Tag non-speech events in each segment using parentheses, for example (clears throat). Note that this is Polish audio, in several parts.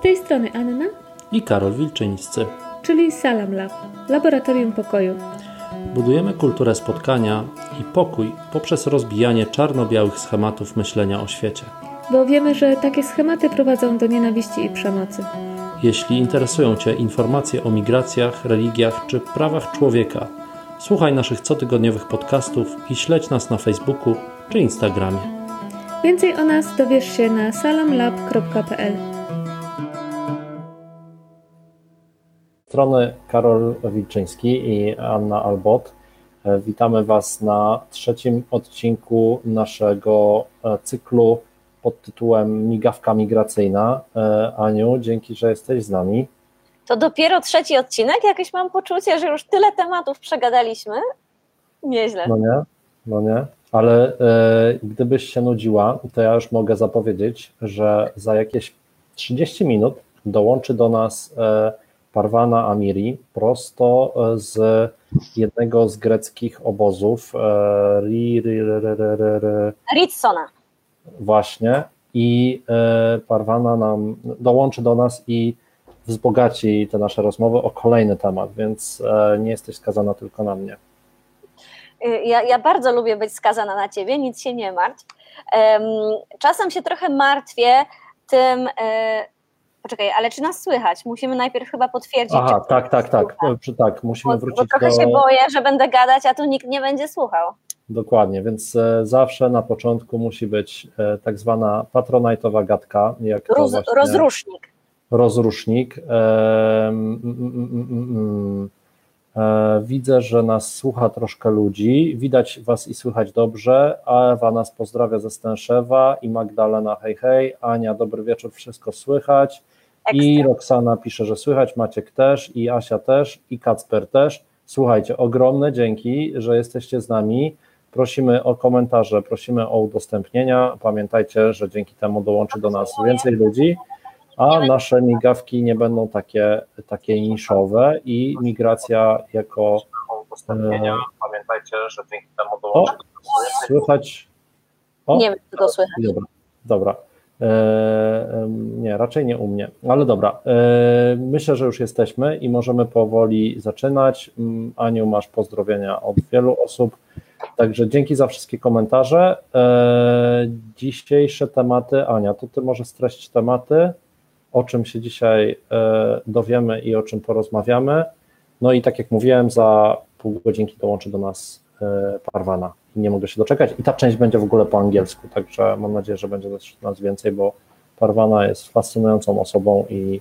Z tej strony Anna i Karol Wilczyńscy, czyli Salam Lab, Laboratorium Pokoju. Budujemy kulturę spotkania i pokój poprzez rozbijanie czarno-białych schematów myślenia o świecie. Bo wiemy, że takie schematy prowadzą do nienawiści i przemocy. Jeśli interesują Cię informacje o migracjach, religiach czy prawach człowieka, słuchaj naszych cotygodniowych podcastów i śledź nas na Facebooku czy Instagramie. Więcej o nas dowiesz się na salamlab.pl. strony Karol Wilczyński i Anna Albot. Witamy Was na trzecim odcinku naszego e, cyklu pod tytułem Migawka Migracyjna. E, Aniu, dzięki, że jesteś z nami. To dopiero trzeci odcinek? Jakieś mam poczucie, że już tyle tematów przegadaliśmy. Nieźle. No nie, no nie. Ale e, gdybyś się nudziła, to ja już mogę zapowiedzieć, że za jakieś 30 minut dołączy do nas e, Parwana Amiri prosto e, z jednego z greckich obozów e, Ritsona. Właśnie i e, Parwana nam dołączy do nas i wzbogaci te nasze rozmowy o kolejny temat, więc nie jesteś skazana tylko na mnie. Ja, ja bardzo lubię być skazana na ciebie, nic się nie martw. Czasem się trochę martwię tym, Poczekaj, ale czy nas słychać? Musimy najpierw chyba potwierdzić. Aha, tak, tak, tak, tak. Musimy bo, wrócić bo trochę do... się boję, że będę gadać, a tu nikt nie będzie słuchał. Dokładnie, więc e, zawsze na początku musi być e, tak zwana patronajtowa gadka. Jak Roz, rozrusznik. Rozrusznik. E, mm, mm, mm, widzę, że nas słucha troszkę ludzi. Widać Was i słychać dobrze. Ewa nas pozdrawia ze Stęszewa i Magdalena hej hej. Ania, dobry wieczór, wszystko słychać. Ekstra. I Roxana pisze, że słychać, Maciek też, i Asia też, i Kacper też. Słuchajcie, ogromne dzięki, że jesteście z nami. Prosimy o komentarze, prosimy o udostępnienia. Pamiętajcie, że dzięki temu dołączy do nas więcej ludzi, a nasze migawki nie będą takie, takie niszowe i migracja jako. Udostępnienia. Pamiętajcie, że dzięki temu dołączy o, Słychać. O, nie wiem, czy to słychać. Dobra, dobra. E, nie, raczej nie u mnie, ale dobra. E, myślę, że już jesteśmy i możemy powoli zaczynać. Aniu, masz pozdrowienia od wielu osób. Także dzięki za wszystkie komentarze. E, dzisiejsze tematy, Ania, to ty może streść tematy, o czym się dzisiaj dowiemy i o czym porozmawiamy. No i tak jak mówiłem, za pół godzinki dołączy do nas Parwana nie mogę się doczekać. I ta część będzie w ogóle po angielsku, także mam nadzieję, że będzie nas więcej, bo Parwana jest fascynującą osobą i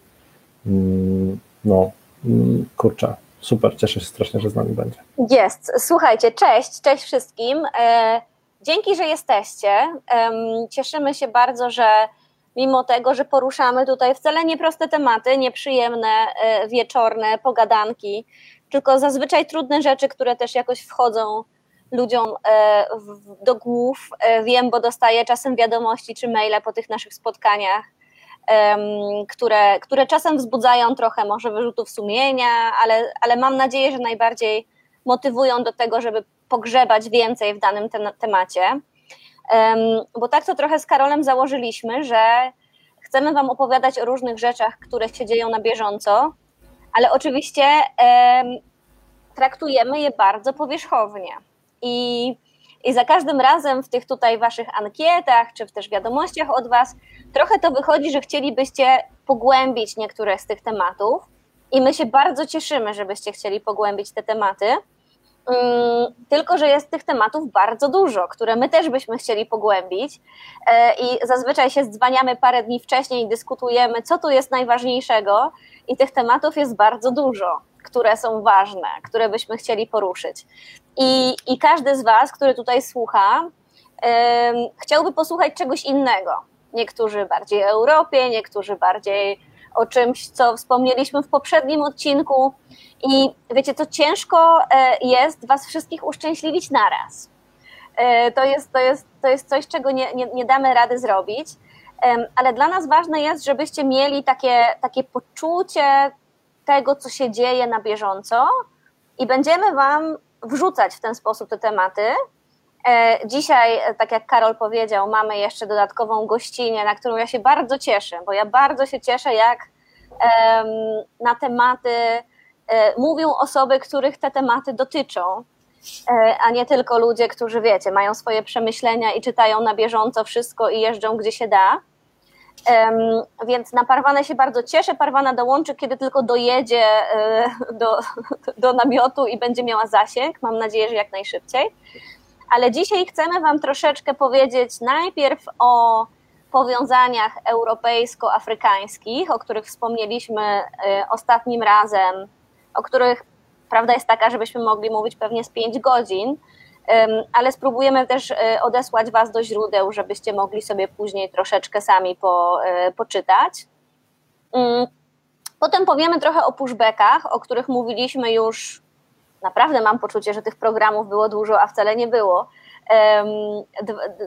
mm, no, mm, kurczę, super, cieszę się strasznie, że z nami będzie. Jest. Słuchajcie, cześć, cześć wszystkim. E, dzięki, że jesteście. Cieszymy się bardzo, że mimo tego, że poruszamy tutaj wcale nieproste tematy, nieprzyjemne, e, wieczorne pogadanki, tylko zazwyczaj trudne rzeczy, które też jakoś wchodzą ludziom e, do głów. E, wiem, bo dostaję czasem wiadomości czy maile po tych naszych spotkaniach, które, które czasem wzbudzają trochę może wyrzutów sumienia, ale, ale mam nadzieję, że najbardziej motywują do tego, żeby pogrzebać więcej w danym temacie. Bo tak to trochę z Karolem założyliśmy, że chcemy Wam opowiadać o różnych rzeczach, które się dzieją na bieżąco, ale oczywiście traktujemy je bardzo powierzchownie. I, I za każdym razem w tych tutaj waszych ankietach, czy też wiadomościach od was, trochę to wychodzi, że chcielibyście pogłębić niektóre z tych tematów. I my się bardzo cieszymy, żebyście chcieli pogłębić te tematy. Mm, tylko, że jest tych tematów bardzo dużo, które my też byśmy chcieli pogłębić e, i zazwyczaj się zdzwaniamy parę dni wcześniej i dyskutujemy, co tu jest najważniejszego i tych tematów jest bardzo dużo które są ważne, które byśmy chcieli poruszyć. I, i każdy z Was, który tutaj słucha, chciałby posłuchać czegoś innego. Niektórzy bardziej Europie, niektórzy bardziej o czymś, co wspomnieliśmy w poprzednim odcinku. I wiecie, to ciężko e, jest Was wszystkich uszczęśliwić naraz. E, to jest, to jest, to jest coś, czego nie, nie, nie damy rady zrobić ale dla nas ważne jest, żebyście mieli takie, takie poczucie tego, co się dzieje na bieżąco i będziemy Wam wrzucać w ten sposób te tematy, dzisiaj, tak jak Karol powiedział, mamy jeszcze dodatkową gościnę, na którą ja się bardzo cieszę, bo ja bardzo się cieszę, jak na tematy mówią osoby, których te tematy dotyczą, a nie tylko ludzie, którzy wiecie, mają swoje przemyślenia i czytają na bieżąco wszystko i jeżdżą gdzie się da. Więc na Parwanę się bardzo cieszę. Parwana dołączy, kiedy tylko dojedzie e, do, do namiotu i będzie miała zasięg. Mam nadzieję, że jak najszybciej. Ale dzisiaj chcemy Wam troszeczkę powiedzieć najpierw o powiązaniach europejsko-afrykańskich, o których wspomnieliśmy e, ostatnim razem, o których prawda jest taka, żebyśmy mogli mówić pewnie z 5 godzin ale spróbujemy też e, odesłać Was do źródeł, żebyście mogli sobie później troszeczkę sami po, e, poczytać. Potem powiemy trochę o pushbackach, o których mówiliśmy już. Naprawdę mam poczucie, że tych programów było dużo, a wcale nie było.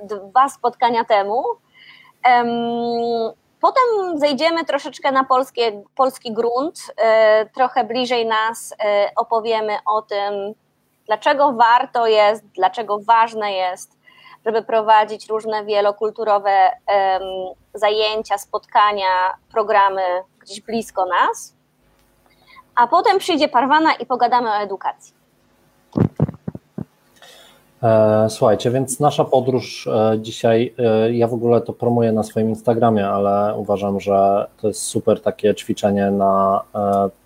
Dwa spotkania temu. Potem zejdziemy troszeczkę na polskie, polski grunt, e, trochę bliżej nas opowiemy o tym, Dlaczego warto jest, dlaczego ważne jest, żeby prowadzić różne wielokulturowe zajęcia, spotkania, programy gdzieś blisko nas. A potem przyjdzie Parwana i pogadamy o edukacji. E, słuchajcie, więc nasza podróż e, dzisiaj, e, ja w ogóle to promuję na swoim Instagramie, ale uważam, że to jest super takie ćwiczenie na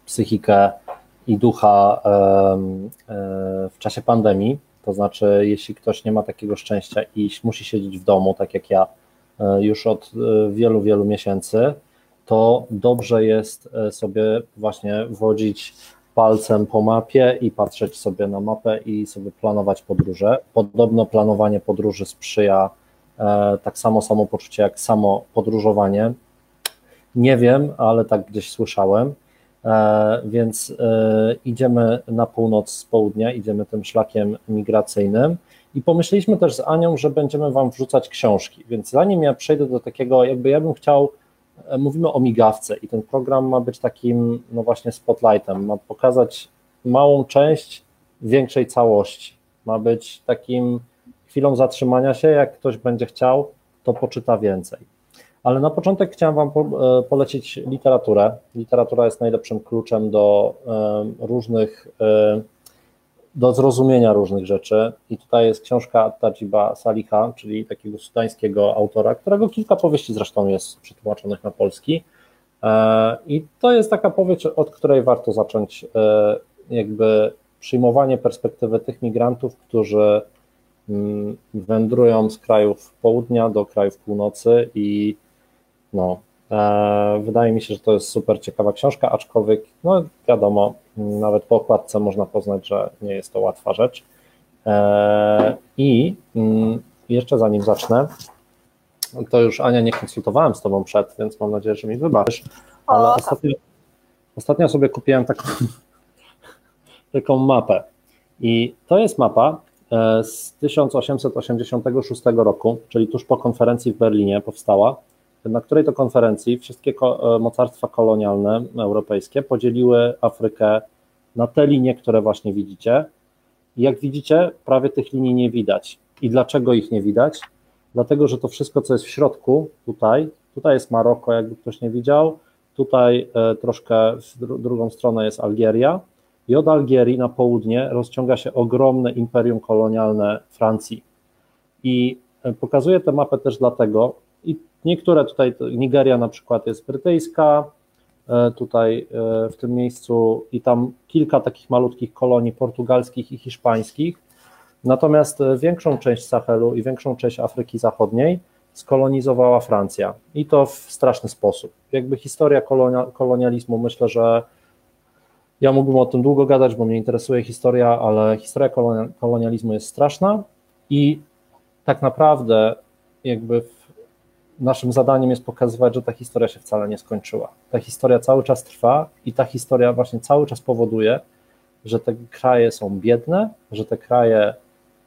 psychikę i ducha w czasie pandemii. To znaczy, jeśli ktoś nie ma takiego szczęścia i musi siedzieć w domu, tak jak ja już od wielu, wielu miesięcy, to dobrze jest sobie właśnie wodzić palcem po mapie i patrzeć sobie na mapę i sobie planować podróże. Podobno planowanie podróży sprzyja tak samo samopoczucie jak samo podróżowanie. Nie wiem, ale tak gdzieś słyszałem. E, więc e, idziemy na północ z południa, idziemy tym szlakiem migracyjnym i pomyśleliśmy też z Anią, że będziemy Wam wrzucać książki, więc zanim ja przejdę do takiego, jakby ja bym chciał, e, mówimy o migawce i ten program ma być takim, no właśnie spotlightem, ma pokazać małą część większej całości, ma być takim chwilą zatrzymania się, jak ktoś będzie chciał, to poczyta więcej. Ale na początek chciałem Wam e, polecić literaturę. Literatura jest najlepszym kluczem do e, różnych, e, do zrozumienia różnych rzeczy. I tutaj jest książka Tajiba Saliha, czyli takiego sudańskiego autora, którego kilka powieści zresztą jest przetłumaczonych na polski. I to jest taka powieść, od której warto zacząć jakby przyjmowanie perspektywy tych migrantów, którzy mm, wędrują z krajów południa do krajów północy i no, e, wydaje mi się, że to jest super ciekawa książka, aczkolwiek, no wiadomo, nawet po okładce można poznać, że nie jest to łatwa rzecz. E, I mm, jeszcze zanim zacznę, to już Ania nie konsultowałem z Tobą przed, więc mam nadzieję, że mi wybaczysz, ale ostatnio, ostatnio sobie kupiłem taką, (laughs) taką mapę. I to jest mapa e, z 1886 roku, czyli tuż po konferencji w Berlinie powstała na której to konferencji wszystkie e, mocarstwa kolonialne europejskie podzieliły Afrykę na te linie, które właśnie widzicie. I jak widzicie, prawie tych linii nie widać. I dlaczego ich nie widać? Dlatego, że to wszystko, co jest w środku, tutaj, tutaj jest Maroko, jakby ktoś nie widział, tutaj e, troszkę w drugą stronę jest Algieria i od Algierii na południe rozciąga się ogromne imperium kolonialne Francji. I e, pokazuję tę mapę też dlatego, niektóre tutaj, Nigeria na przykład jest brytyjska, e, tutaj e, w tym miejscu i tam kilka takich malutkich kolonii portugalskich i hiszpańskich. Natomiast e, większą część Sahelu i większą część Afryki Zachodniej skolonizowała Francja i to w straszny sposób. Jakby historia kolonializmu, myślę, że ja mógłbym o tym długo gadać, bo mnie interesuje historia, ale historia kolonializmu jest straszna i tak naprawdę jakby naszym zadaniem jest pokazywać, że ta historia się wcale nie skończyła. Ta historia cały czas trwa i ta historia właśnie cały czas powoduje, że te kraje są biedne, że te kraje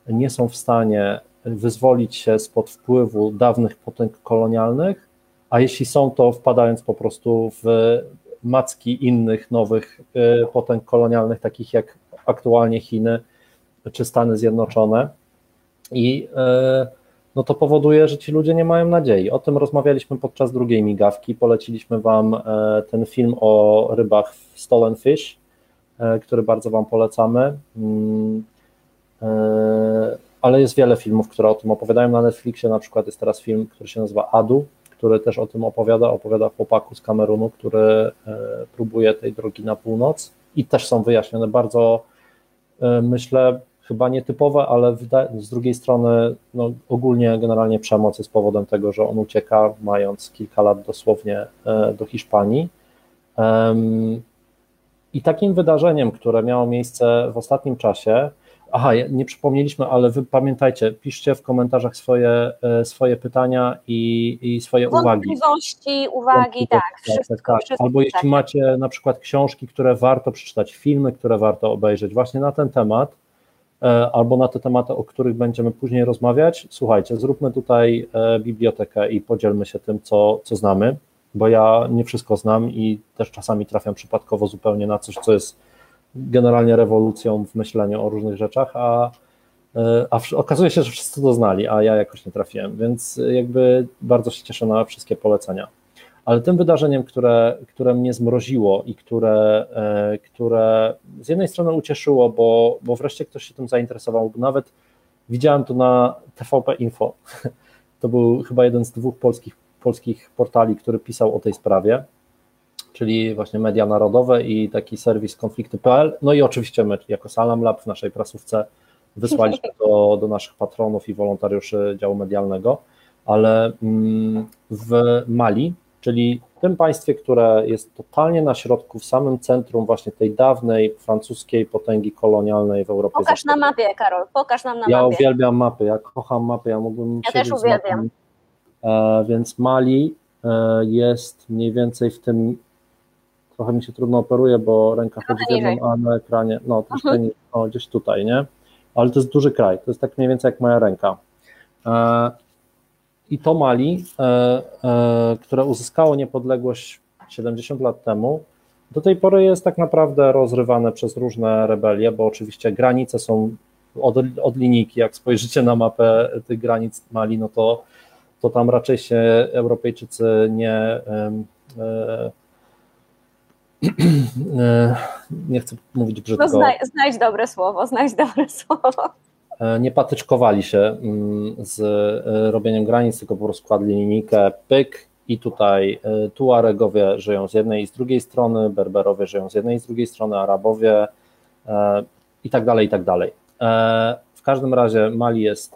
nie są w stanie wyzwolić się spod wpływu dawnych potęg kolonialnych, a jeśli są, to wpadając po prostu w macki innych nowych y, potęg kolonialnych, takich jak aktualnie Chiny czy Stany Zjednoczone. I no to powoduje, że ci ludzie nie mają nadziei. O tym rozmawialiśmy podczas drugiej migawki. Poleciliśmy Wam ten film o rybach Stolen Fish, który bardzo Wam polecamy. Mm, ale jest wiele filmów, które o tym opowiadają. Na Netflixie na przykład jest teraz film, który się nazywa Adu, który też o tym opowiada. Opowiada chłopaku z Kamerunu, który e, próbuje tej drogi na północ i też są wyjaśnione bardzo, e, myślę, chyba nietypowe, ale z drugiej strony no, ogólnie generalnie przemoc jest powodem tego, że on ucieka, mając kilka lat dosłownie e, do Hiszpanii. I takim wydarzeniem, które miało miejsce w ostatnim czasie, Aha, nie przypomnieliśmy, ale wy pamiętajcie, piszcie w komentarzach swoje, e, swoje pytania i, i swoje uwagi. Wątpliwości, uwagi, tak, wszystko, tak, tak. wszystko. Albo jeśli tak. macie na przykład książki, które warto przeczytać, filmy, które warto obejrzeć właśnie na ten temat, albo na te tematy, o których będziemy później rozmawiać, słuchajcie, zróbmy tutaj e, bibliotekę i podzielmy się tym, co, co znamy, bo ja nie wszystko znam i też czasami trafiam przypadkowo zupełnie na coś, co jest generalnie rewolucją w myśleniu o różnych rzeczach, a, e, a okazuje się, że wszyscy to znali, a ja jakoś nie trafiłem, więc jakby bardzo się cieszę na wszystkie polecenia. Ale tym wydarzeniem, które, które mnie zmroziło i które, e, które z jednej strony ucieszyło, bo, bo wreszcie ktoś się tym zainteresował, bo nawet widziałem to na TVP Info. (laughs) To był chyba jeden z dwóch polskich, polskich portali, który pisał o tej sprawie czyli właśnie media narodowe i taki serwis konflikty.pl. No i oczywiście my jako Salam Lab w naszej prasówce wysłaliśmy to do naszych patronów i wolontariuszy działu medialnego, ale mm, w Mali, czyli w tym państwie, które jest totalnie na środku, w samym centrum właśnie tej dawnej francuskiej potęgi kolonialnej w Europie. Pokaż na mapie, Karol, pokaż nam na ja mapie. Ja uwielbiam mapy, ja kocham mapy, ja mógłbym Ja też uwielbiam. E, więc Mali e, jest mniej więcej w tym trochę mi się trudno operuje, bo ręka chodzi w jedną, a na ekranie, no troszkę mhm. no, gdzieś tutaj, nie? Ale to jest duży kraj, to jest tak mniej więcej jak moja ręka. E, I to Mali, e, e, które uzyskało niepodległość 70 lat temu, do tej pory jest tak naprawdę rozrywane przez różne rebelie, bo oczywiście granice są od, od linijki, jak spojrzycie na mapę tych granic Mali, no to, to tam raczej się Europejczycy nie, (clears throat) e, nie chcę mówić brzydko. No znaj, znajdź dobre słowo, znajdź dobre (laughs) słowo. E, nie patyczkowali się mm, z e, robieniem granic, tylko po prostu kładli linijkę, pyk i tutaj Tuaregowie żyją z jednej i z drugiej strony, Berberowie żyją z jednej i z drugiej strony, Arabowie i tak dalej, i tak dalej. W każdym razie Mali jest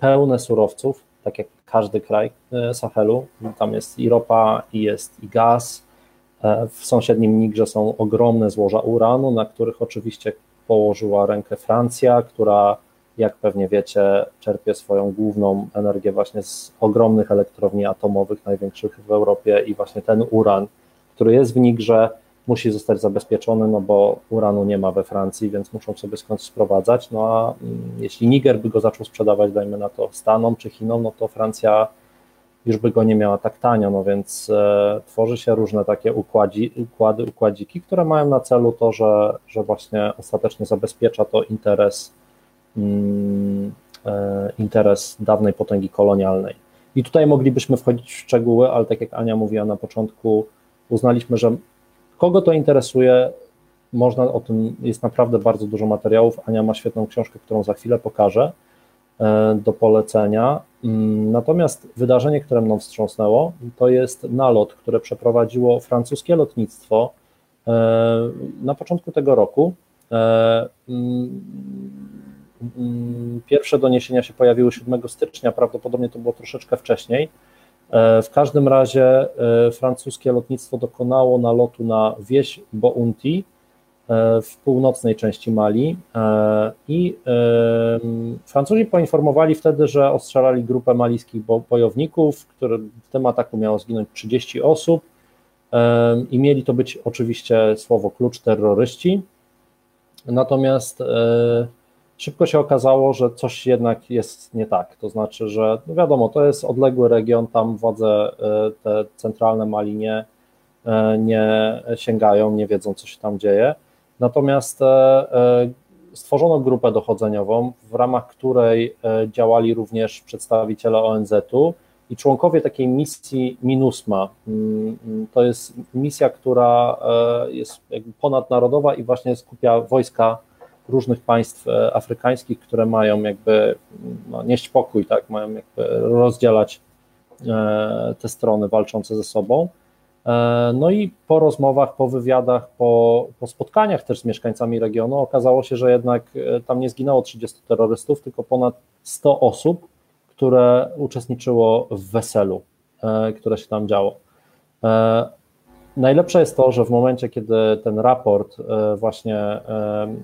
pełne surowców, tak jak każdy kraj Sahelu. Tam jest i ropa, i jest i gaz, E, w sąsiednim Nigrze są ogromne złoża uranu, na których oczywiście położyła rękę Francja, która, jak pewnie wiecie, czerpie swoją główną energię właśnie z ogromnych elektrowni atomowych, największych w Europie, i właśnie ten uran, który jest w Nigrze, musi zostać zabezpieczony, no bo uranu nie ma we Francji, więc muszą sobie skądś sprowadzać. No a mm, jeśli Niger by go zaczął sprzedawać, dajmy na to Stanom czy Chinom, no to Francja już by go nie miała tak tanio, no więc e, tworzy się różne takie układzi, układy, układziki, które mają na celu to, że, że właśnie ostatecznie zabezpiecza to interes, interes dawnej potęgi kolonialnej. I tutaj moglibyśmy wchodzić w szczegóły, ale tak jak Ania mówiła na początku, uznaliśmy, że kogo to interesuje, można o tym, jest naprawdę bardzo dużo materiałów. Ania ma świetną książkę, którą za chwilę pokażę e, do polecenia. Mm, natomiast wydarzenie, które mną wstrząsnęło, to jest nalot, które przeprowadziło francuskie lotnictwo e, na początku tego roku. E, mm, pierwsze doniesienia się pojawiły 7 stycznia, prawdopodobnie to było troszeczkę wcześniej. E, w każdym razie francuskie lotnictwo dokonało nalotu na wieś Bounty, E, w północnej części Mali e, i e, Francuzi poinformowali wtedy, że ostrzelali grupę malijskich bojowników, które w tym ataku miało zginąć 30 osób i mieli to być oczywiście słowo klucz terroryści. Natomiast szybko się okazało, że coś jednak jest nie tak. To znaczy, że no wiadomo, to jest odległy region, tam władze te centralne Mali nie, nie sięgają, nie wiedzą, co się tam dzieje. Natomiast e, e, stworzono grupę dochodzeniową, w ramach której działali również przedstawiciele ONZ-u i członkowie takiej misji MINUSMA. Mm, mm, to jest misja, która jest ponadnarodowa i właśnie skupia wojska różnych państw afrykańskich, które mają jakby no, nieść pokój, tak, mają jakby rozdzielać te strony walczące ze sobą. E, no i po rozmowach, po wywiadach, po, po, spotkaniach też z mieszkańcami regionu okazało się, że jednak e, tam nie zginęło 30 terrorystów, tylko ponad 100 osób, które uczestniczyło w weselu, e, które się tam działo. Najlepsze jest to, że w momencie, kiedy ten raport właśnie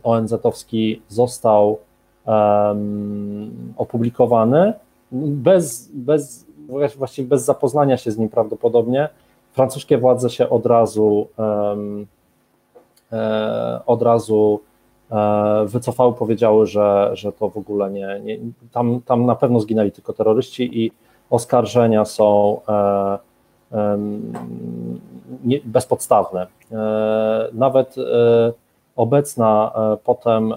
ONZ-owski został opublikowany, bez, bez, właściwie bez zapoznania się z nim prawdopodobnie, francuskie władze się od razu e, od razu e, wycofały, powiedziały, że, że to w ogóle nie, nie tam, tam na pewno zginęli tylko terroryści i oskarżenia są e, nie, bezpodstawne. Nawet obecna potem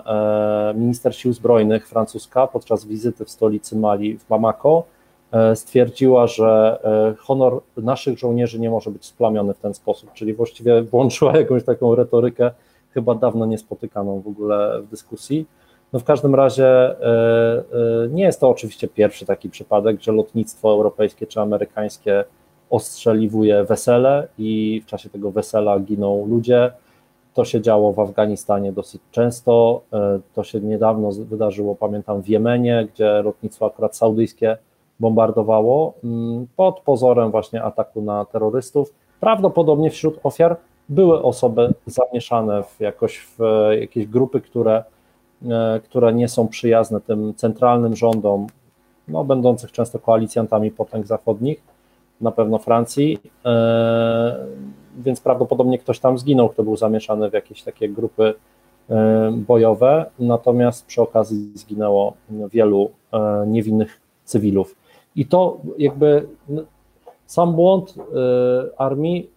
minister sił zbrojnych francuska podczas wizyty w stolicy Mali w Bamako E, stwierdziła, że e, honor naszych żołnierzy nie może być splamiony w ten sposób, czyli właściwie włączyła jakąś taką retorykę, chyba dawno niespotykaną w ogóle w dyskusji. No w każdym razie e, nie jest to oczywiście pierwszy taki przypadek, że lotnictwo europejskie czy amerykańskie ostrzeliwuje wesele i w czasie tego wesela giną ludzie. To się działo w Afganistanie dosyć często. To się niedawno wydarzyło, pamiętam, w Jemenie, gdzie lotnictwo akurat saudyjskie bombardowało mm, pod pozorem właśnie ataku na terrorystów. Prawdopodobnie wśród ofiar były osoby zamieszane w jakoś w jakieś grupy, które, e, które nie są przyjazne tym centralnym rządom, no, będących często koalicjantami potęg zachodnich, na pewno Francji, e, więc prawdopodobnie ktoś tam zginął, kto był zamieszany w jakieś takie grupy e, bojowe, natomiast przy okazji zginęło wielu niewinnych cywilów. I to jakby no, sam błąd armii,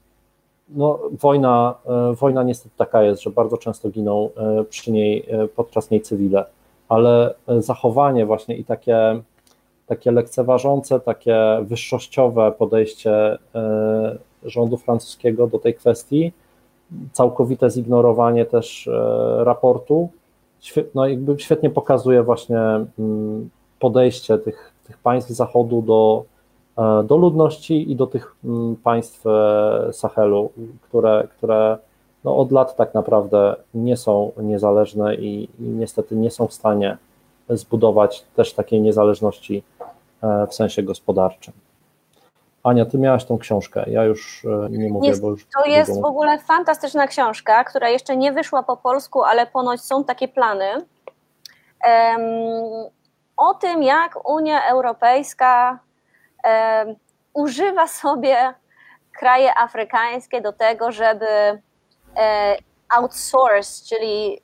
no wojna, wojna niestety taka jest, że bardzo często giną przy niej, podczas niej cywile, ale zachowanie właśnie i takie, takie lekceważące, takie wyższościowe podejście rządu francuskiego do tej kwestii, całkowite zignorowanie też raportu, no jakby świetnie pokazuje właśnie mm, podejście tych tych państw Zachodu do, e, do ludności i do tych mm, państw e, Sahelu, które, które no od lat tak naprawdę nie są niezależne i, i niestety nie są w stanie zbudować też takiej niezależności e, w sensie gospodarczym. Ania, ty miałaś tą książkę, ja już nie mówię, jest, bo już... To jest w ogóle fantastyczna książka, która jeszcze nie wyszła po polsku, ale ponoć są takie plany. Um, o tym, jak Unia Europejska e, używa sobie kraje afrykańskie do tego, żeby e, outsource, czyli e,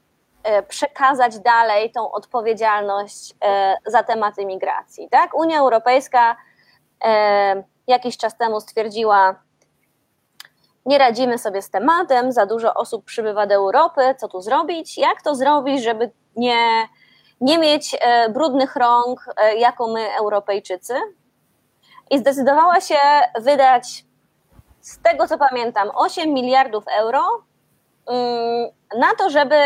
przekazać dalej tą odpowiedzialność e, za tematy migracji. Tak? Unia Europejska e, jakiś czas temu stwierdziła, nie radzimy sobie z tematem, za dużo osób przybywa do Europy, co tu zrobić? Jak to zrobić, żeby nie nie mieć e, brudnych rąk, e, jako my, Europejczycy. I zdecydowała się wydać, z tego co pamiętam, 8 miliardów euro mm, na to, żeby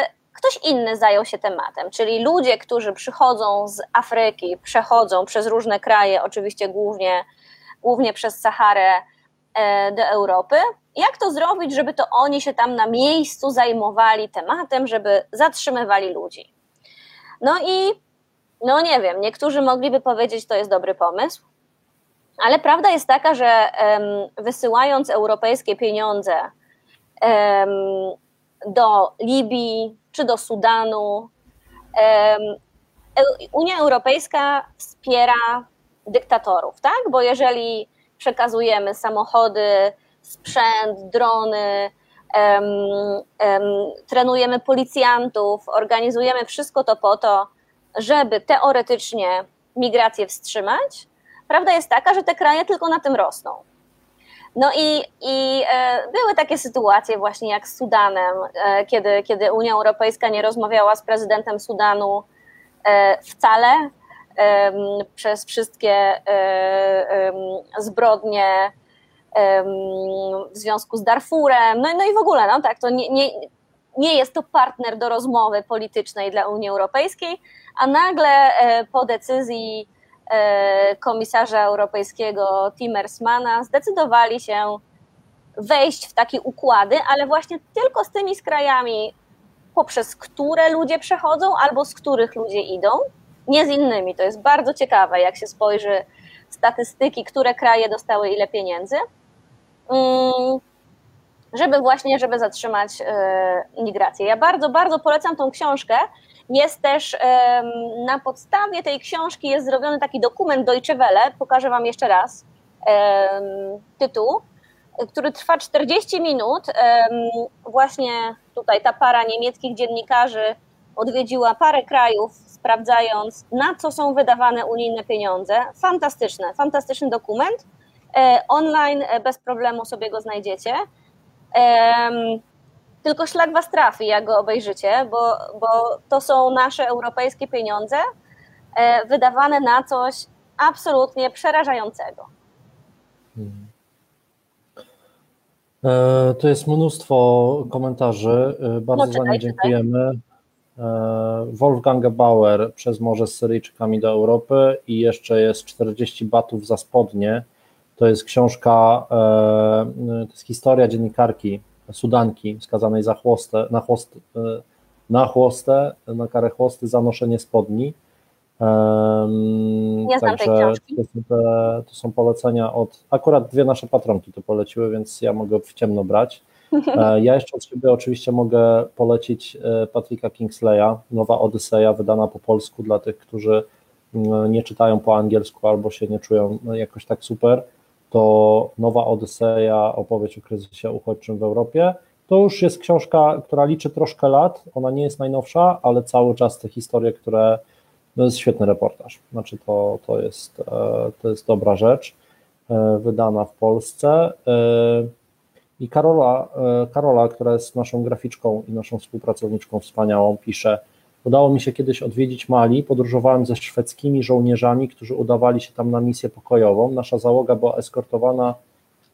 ktoś inny zajął się tematem, czyli ludzie, którzy przychodzą z Afryki, przechodzą przez różne kraje, oczywiście głównie, głównie przez Saharę e, do Europy. Jak to zrobić, żeby to oni się tam na miejscu zajmowali tematem, żeby zatrzymywali ludzi? No i, no nie wiem, niektórzy mogliby powiedzieć, to jest dobry pomysł, ale prawda jest taka, że wysyłając europejskie pieniądze do Libii czy do Sudanu, Unia Europejska wspiera dyktatorów, tak? Bo jeżeli przekazujemy samochody, sprzęt, drony, um, um, trenujemy policjantów, organizujemy wszystko to po to, żeby teoretycznie migrację wstrzymać. Prawda jest taka, że te kraje tylko na tym rosną. No i, i e, były takie sytuacje właśnie jak z Sudanem, e, kiedy, kiedy Unia Europejska nie rozmawiała z prezydentem Sudanu e, wcale przez wszystkie zbrodnie w związku z Darfurem, no, no i w ogóle, no tak, to nie, nie, nie jest to partner do rozmowy politycznej dla Unii Europejskiej, a nagle po decyzji komisarza europejskiego Timmermana zdecydowali się wejść w takie układy, ale właśnie tylko z tymi krajami, poprzez które ludzie przechodzą albo z których ludzie idą, nie z innymi. To jest bardzo ciekawe, jak się spojrzy statystyki, które kraje dostały ile pieniędzy, mm, żeby właśnie, żeby zatrzymać e, migrację. Ja bardzo, bardzo polecam tą książkę. Jest też na podstawie tej książki jest zrobiony taki dokument Deutsche Welle, pokażę Wam jeszcze raz tytuł, który trwa 40 minut. Właśnie tutaj ta para niemieckich dziennikarzy odwiedziła parę krajów, sprawdzając na co są wydawane unijne pieniądze. Fantastyczne, fantastyczny dokument. E, online e, bez problemu sobie go znajdziecie tylko szlak was trafi, jak go obejrzycie, bo, bo to są nasze europejskie pieniądze e, wydawane na coś absolutnie przerażającego. Hmm. E, to jest mnóstwo komentarzy. E, bardzo no, za nie dziękujemy. Wolfgang Bauer przez morze z Syryjczykami do Europy i jeszcze jest 40 batów za spodnie. To jest książka, to jest historia dziennikarki Sudanki skazanej za chłostę, na, chłost, e, na chłostę, na karę chłosty za noszenie spodni. Um, ja także to są, te, to są polecenia od, akurat dwie nasze patronki to poleciły, więc ja mogę w ciemno brać. E, (laughs) ja jeszcze od siebie oczywiście mogę polecić e, Patricka Kingsleya, Nowa Odyseja, wydana po polsku dla tych, którzy mm, nie czytają po angielsku albo się nie czują jakoś tak super to Nowa Odyseja, opowieść o kryzysie uchodźczym w Europie. To już jest książka, która liczy troszkę lat, ona nie jest najnowsza, ale cały czas te historie, które, no jest świetny reportaż, znaczy to, to, jest, e, to jest dobra rzecz, e, wydana w Polsce. E, I Karola, Karola, która jest naszą graficzką i naszą współpracowniczką wspaniałą, pisze, Udało mi się kiedyś odwiedzić Mali. Podróżowałem ze szwedzkimi żołnierzami, którzy udawali się tam na misję pokojową. Nasza załoga była eskortowana,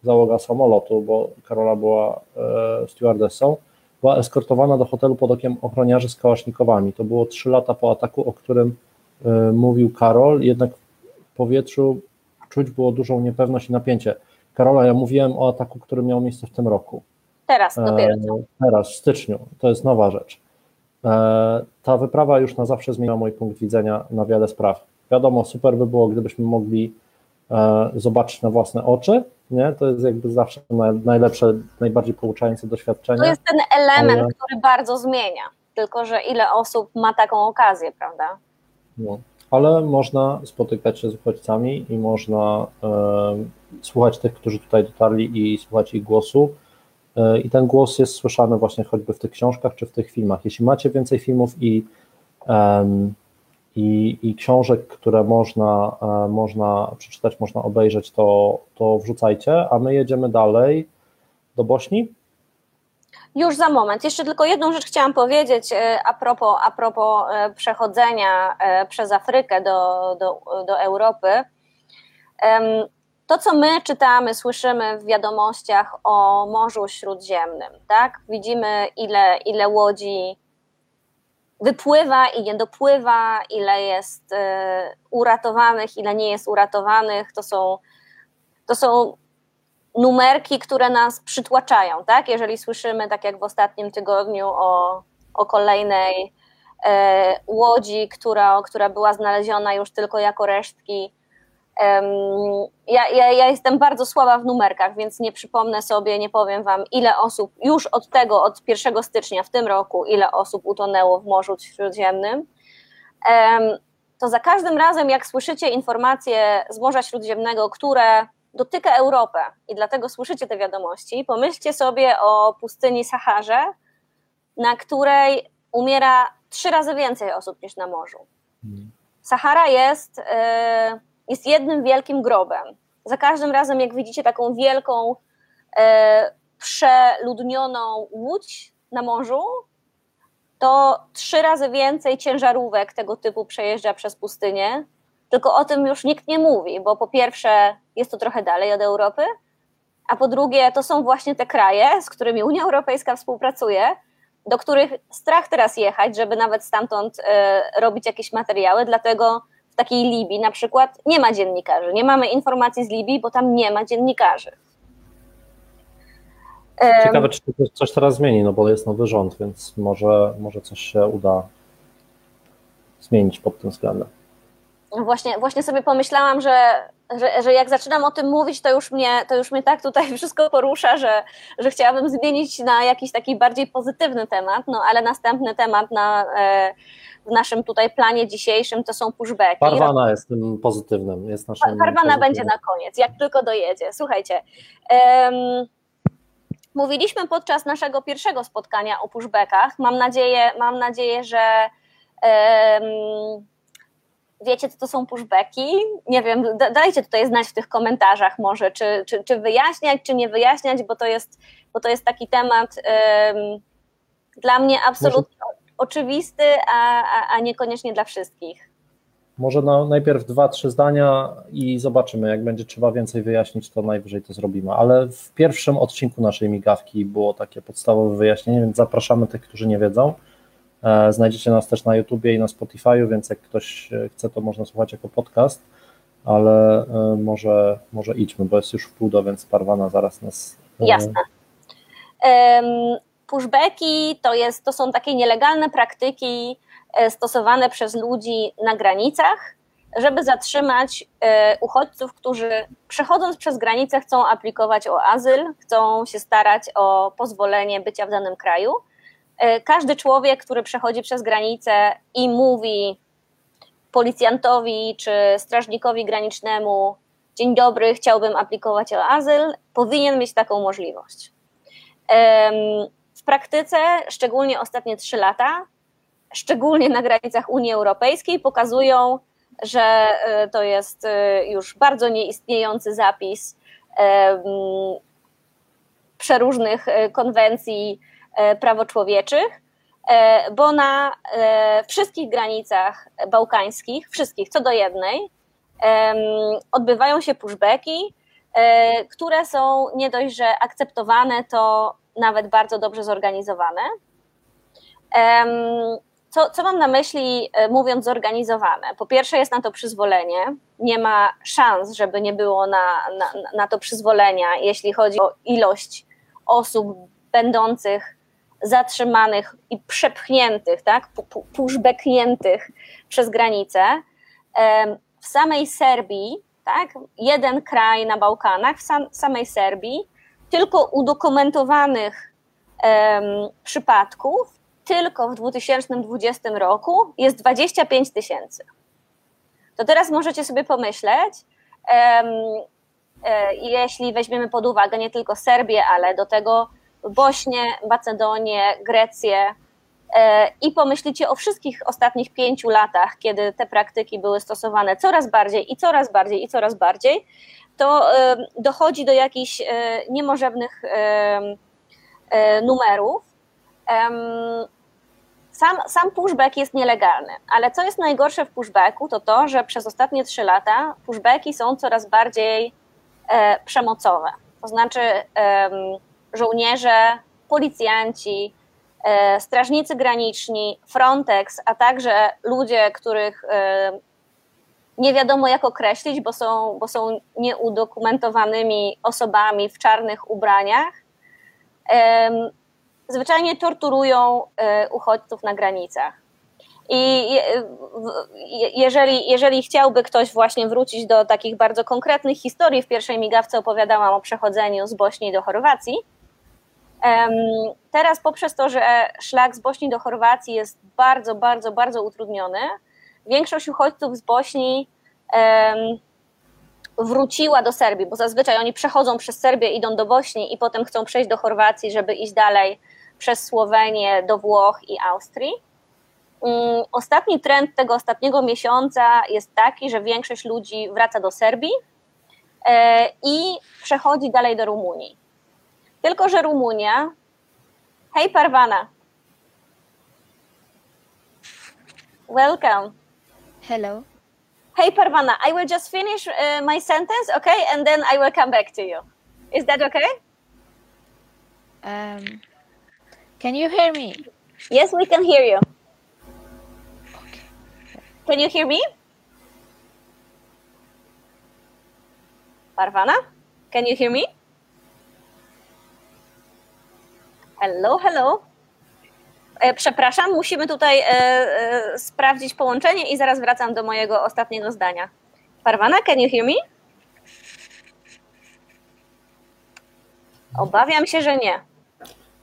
załoga samolotu, bo Karola była e, stewardessą, była eskortowana do hotelu pod okiem ochroniarzy z kałasznikowami. To było trzy lata po ataku, o którym e, mówił Karol, jednak w powietrzu czuć było dużą niepewność i napięcie. Karola, ja mówiłem o ataku, który miał miejsce w tym roku. Teraz dopiero. E, teraz, w styczniu. To jest nowa rzecz. E, ta wyprawa już na zawsze zmieniła mój punkt widzenia na wiele spraw. Wiadomo, super by było, gdybyśmy mogli e, zobaczyć na własne oczy, nie? To jest jakby zawsze najlepsze, najbardziej pouczające doświadczenie. To jest ten element, ale... który bardzo zmienia, tylko że ile osób ma taką okazję, prawda? No, ale można spotykać się z uchodźcami i można e, słuchać tych, którzy tutaj dotarli i słuchać ich głosu i ten głos jest słyszany właśnie choćby w tych książkach czy w tych filmach. Jeśli macie więcej filmów i, i, i książek, które można, um, można przeczytać, można obejrzeć, to, to wrzucajcie, a my jedziemy dalej do Bośni. Już za moment. Jeszcze tylko jedną rzecz chciałam powiedzieć e, a propos, a propos przechodzenia przez Afrykę do, do, do Europy. To, co my czytamy, słyszymy w wiadomościach o Morzu Śródziemnym, tak? Widzimy, ile, ile łodzi wypływa i nie dopływa, ile jest y, uratowanych, ile nie jest uratowanych. To są, to są numerki, które nas przytłaczają, tak? Jeżeli słyszymy, tak jak w ostatnim tygodniu, o, o kolejnej y, łodzi, która, która była znaleziona już tylko jako resztki ja, ja, ja, jestem bardzo słaba w numerkach, więc nie przypomnę sobie, nie powiem Wam, ile osób już od tego, od 1 stycznia w tym roku, ile osób utonęło w Morzu Śródziemnym. To za każdym razem, jak słyszycie informacje z Morza Śródziemnego, które dotyka Europę i dlatego słyszycie te wiadomości, pomyślcie sobie o pustyni Saharze, na której umiera trzy razy więcej osób niż na morzu. Hmm. Sahara jest. Yy, jest jednym wielkim grobem. za każdym razem, jak widzicie taką wielką, e, przeludnioną łódź na morzu, to trzy razy więcej ciężarówek tego typu przejeżdża przez pustynię. Tylko o tym już nikt nie mówi, bo po pierwsze jest to trochę dalej od Europy, a po drugie to są właśnie te kraje, z którymi Unia Europejska współpracuje, do których strach teraz jechać, żeby nawet stamtąd e, robić jakieś materiały, dlatego takiej Libii na przykład nie ma dziennikarzy, nie mamy informacji z Libii, bo tam nie ma dziennikarzy. Ciekawe, czy coś teraz zmieni, no bo jest nowy rząd, więc może, może coś się uda zmienić pod tym względem. No właśnie, właśnie sobie pomyślałam, że, że, że jak zaczynam o tym mówić, to już mnie, to już mnie tak tutaj (laughs) wszystko porusza, że, że chciałabym zmienić na jakiś taki bardziej pozytywny temat, no ale następny temat na, e, w naszym tutaj planie dzisiejszym to są pushbacki. Parwana jest tym pozytywnym. Jest naszym Parwana pozytywnym. będzie na koniec, jak tylko dojedzie. Słuchajcie, um, mówiliśmy podczas naszego pierwszego spotkania o pushbackach. Mam nadzieję, mam nadzieję że um, wiecie, co to są pushbacki? Nie wiem, dajcie tutaj znać w tych komentarzach może, czy, czy, czy wyjaśniać, czy nie wyjaśniać, bo to jest, bo to jest taki temat dla mnie absolutnie może... oczywisty, a, a, a niekoniecznie dla wszystkich. Może na, najpierw dwa, trzy zdania i zobaczymy. Jak będzie trzeba więcej wyjaśnić, to najwyżej to zrobimy. Ale w pierwszym odcinku naszej migawki było takie podstawowe wyjaśnienie, więc zapraszamy tych, którzy nie wiedzą. E, znajdziecie nas też na YouTubie i na Spotify'u, więc jak ktoś e, chce, to można słuchać jako podcast, ale e, może, może idźmy, bo jest już w pół do, więc Parwana zaraz nas. Jasne. Pushbacki to, jest, to są takie nielegalne praktyki stosowane przez ludzi na granicach, żeby zatrzymać uchodźców, którzy przechodząc przez granicę chcą aplikować o azyl, chcą się starać o pozwolenie bycia w danym kraju każdy człowiek, który przechodzi przez granicę i mówi policjantowi czy strażnikowi granicznemu: Dzień dobry, chciałbym aplikować o azyl, powinien mieć taką możliwość. W praktyce, szczególnie ostatnie trzy lata, szczególnie na granicach Unii Europejskiej, pokazują, że e, to jest e, już bardzo nieistniejący zapis przeróżnych konwencji E, prawoczłowieczych, e, bo na e, wszystkich granicach bałkańskich, wszystkich co do jednej, odbywają się pushbacki, które są nie dość, że akceptowane, to nawet bardzo dobrze zorganizowane. Co, co mam na myśli, mówiąc zorganizowane? Po pierwsze, jest na to przyzwolenie. Nie ma szans, żeby nie było na, na, na to przyzwolenia, jeśli chodzi o ilość osób będących zatrzymanych i przepchniętych, tak, pushbackniętych przez granicę. W samej Serbii, tak, jeden kraj na Bałkanach, w sam, samej Serbii, tylko udokumentowanych um, przypadków, tylko w 2020 roku jest 25 tysięcy. To teraz możecie sobie pomyśleć, um, jeśli weźmiemy pod uwagę nie tylko Serbię, ale do tego Bośnię, Macedonię, Grecję e, i pomyślicie o wszystkich ostatnich pięciu latach, kiedy te praktyki były stosowane coraz bardziej i coraz bardziej i coraz bardziej, to e, dochodzi do jakichś e, niemożebnych numerów. Sam, sam pushback jest nielegalny, ale co jest najgorsze w pushbacku, to to, że przez ostatnie trzy lata pushbacki są coraz bardziej przemocowe. To znaczy, żołnierze, policjanci, e, strażnicy graniczni, Frontex, a także ludzie, których e, nie wiadomo jak określić, bo są, bo są nieudokumentowanymi osobami w czarnych ubraniach, zwyczajnie torturują e, uchodźców na granicach. I jeżeli, jeżeli chciałby ktoś właśnie wrócić do takich bardzo konkretnych historii, w pierwszej migawce opowiadałam o przechodzeniu z Bośni do Chorwacji, Teraz poprzez to, że szlak z Bośni do Chorwacji jest bardzo, bardzo, bardzo utrudniony, większość uchodźców z Bośni wróciła do Serbii, bo zazwyczaj oni przechodzą przez Serbię, idą do Bośni i potem chcą przejść do Chorwacji, żeby iść dalej przez Słowenię do Włoch i Austrii. Mm, ostatni trend tego ostatniego miesiąca jest taki, że większość ludzi wraca do Serbii, e, i przechodzi dalej do Rumunii. Tylko, że Rumunia. Hej, Parwana. Welcome. Hello. Hey, Parvana, I will just finish uh, my sentence, okay? And then I will come back to you. Is that okay? Um, can you hear me? Yes, we can hear you. Can you hear me? Parvana, can you hear me? Hello, hello. E, Przepraszam, musimy tutaj e, e, sprawdzić połączenie i zaraz wracam do mojego ostatniego zdania. Parvana, can you hear me? Obawiam się, że nie.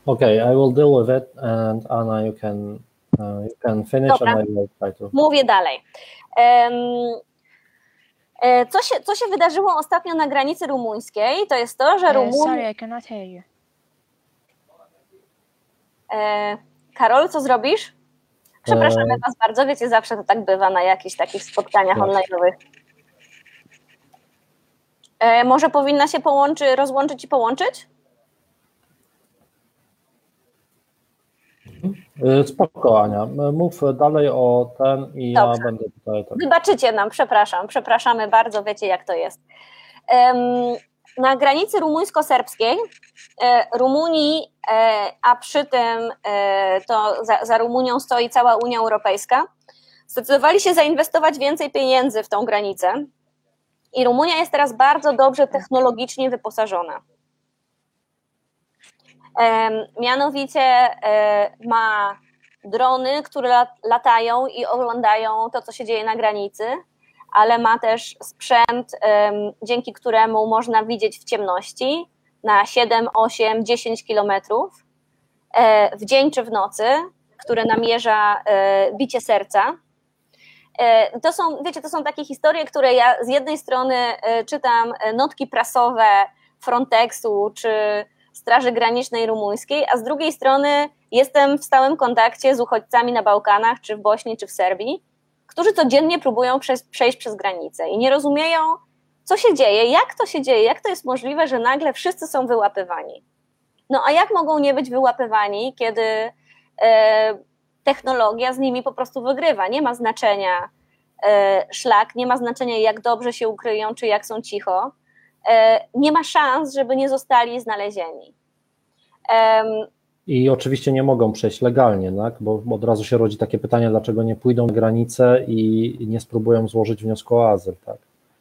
Okay, I will deal with it, and Anna, you can uh, you can finish, Dobra. and I will try to. Mówię dalej. E, Co się, co się wydarzyło ostatnio na granicy rumuńskiej, to jest to, że Uh, Rumunia... sorry, I cannot hear you. E, Karol, co zrobisz? Przepraszamy E, Was bardzo, wiecie, zawsze to tak bywa na jakichś takich spotkaniach Tak. online'owych. E, może powinna się połączy, rozłączyć i połączyć? Y, Spoko, Ania. Mów dalej o ten i Dobrze. ja będę tutaj. Tak. Wybaczycie nam, przepraszam, przepraszamy bardzo, wiecie jak to jest. Na granicy rumuńsko-serbskiej, e, Rumunii, e, a przy tym e, to za, za Rumunią stoi cała Unia Europejska, zdecydowali się zainwestować więcej pieniędzy w tą granicę i Rumunia jest teraz bardzo dobrze technologicznie wyposażona. Mianowicie ma drony, które lat- latają i oglądają to, co się dzieje na granicy, ale ma też sprzęt, dzięki któremu można widzieć w ciemności na 7, 8, 10 kilometrów e, w dzień czy w nocy, które namierza e, bicie serca. E, To są, wiecie, to są takie historie, które ja z jednej strony czytam notki prasowe Frontexu czy Straży Granicznej Rumuńskiej, a z drugiej strony jestem w stałym kontakcie z uchodźcami na Bałkanach, czy w Bośni, czy w Serbii, którzy codziennie próbują przejść przez granicę i nie rozumieją, co się dzieje, jak to się dzieje, jak to jest możliwe, że nagle wszyscy są wyłapywani. No a jak mogą nie być wyłapywani, kiedy e, technologia z nimi po prostu wygrywa? Nie ma znaczenia e, szlak, nie ma znaczenia, jak dobrze się ukryją, czy jak są cicho. E, nie ma szans, żeby nie zostali znalezieni. I oczywiście nie mogą przejść legalnie, tak? bo od razu się rodzi takie pytanie, dlaczego nie pójdą na granicę i nie spróbują złożyć wniosku o azyl. Tak?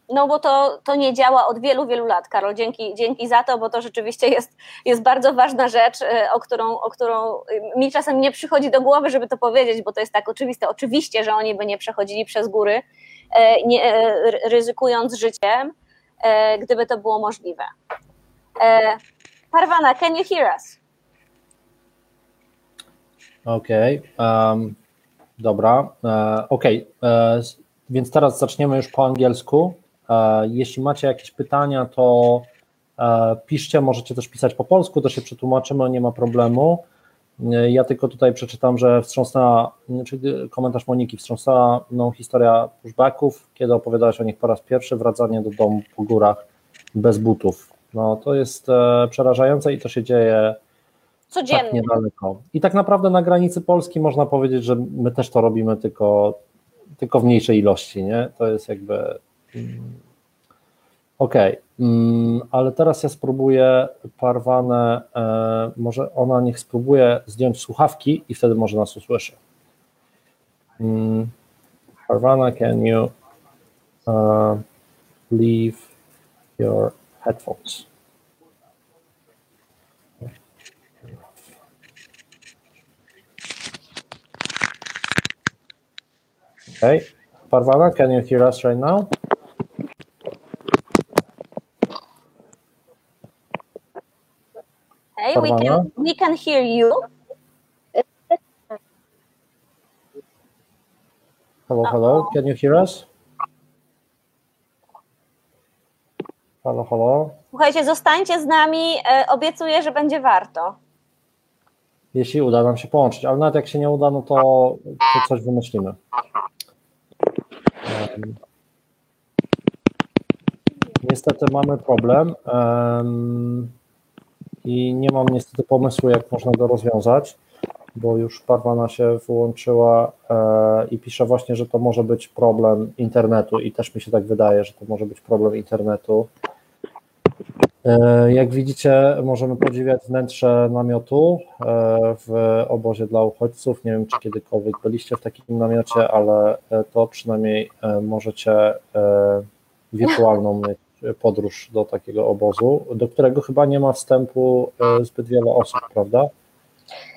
No bo to, to nie działa od wielu, wielu lat, Karol. Dzięki, dzięki za to, bo to rzeczywiście jest, jest bardzo ważna rzecz, e, o którą, o którą e, mi czasem nie przychodzi do głowy, żeby to powiedzieć, bo to jest tak oczywiste. Oczywiście, że oni by nie przechodzili przez góry, e, nie, ry- ryzykując życiem, gdyby to było możliwe. Parwana, can you hear us? Okej, em, dobra, e, okej, e, s- więc teraz zaczniemy już po angielsku. E, jeśli macie jakieś pytania, to e, piszcie, możecie też pisać po polsku, to się przetłumaczymy, nie ma problemu. E, Ja tylko tutaj przeczytam, że wstrząsnęła, czyli komentarz Moniki, wstrząsnęła historia pushbacków, kiedy opowiadałaś o nich po raz pierwszy, wracanie do domu po górach bez butów. No to jest e, przerażające i to się dzieje tak Codziennie. niedaleko. I tak naprawdę na granicy Polski można powiedzieć, że my też to robimy tylko, tylko w mniejszej ilości, nie? To jest jakby. mm, Okej, mm, ale teraz ja spróbuję Parwanę, e, może ona niech spróbuje zdjąć słuchawki i wtedy może nas usłyszy. Mm, Parwana, can you uh, leave your headphones? Okay. Parvana, can you hear us right now? Hey, we Parwana? can, we can hear you. Hello, hello. Can you hear us? Halo, halo. Słuchajcie, zostańcie z nami. e, Obiecuję, że będzie warto. Jeśli uda nam się połączyć, ale nawet jak się nie uda, no to, to coś wymyślimy. Um, niestety mamy problem em, i nie mam niestety pomysłu, jak można go rozwiązać, bo już Parwana się wyłączyła e, i pisze właśnie, że to może być problem internetu i też mi się tak wydaje, że to może być problem internetu. E, Jak widzicie, możemy podziwiać wnętrze namiotu e, w obozie dla uchodźców. Nie wiem, czy kiedykolwiek byliście w takim namiocie, ale e, to przynajmniej e, możecie e, wirtualną mieć podróż do takiego obozu, do którego chyba nie ma wstępu e, zbyt wiele osób, prawda?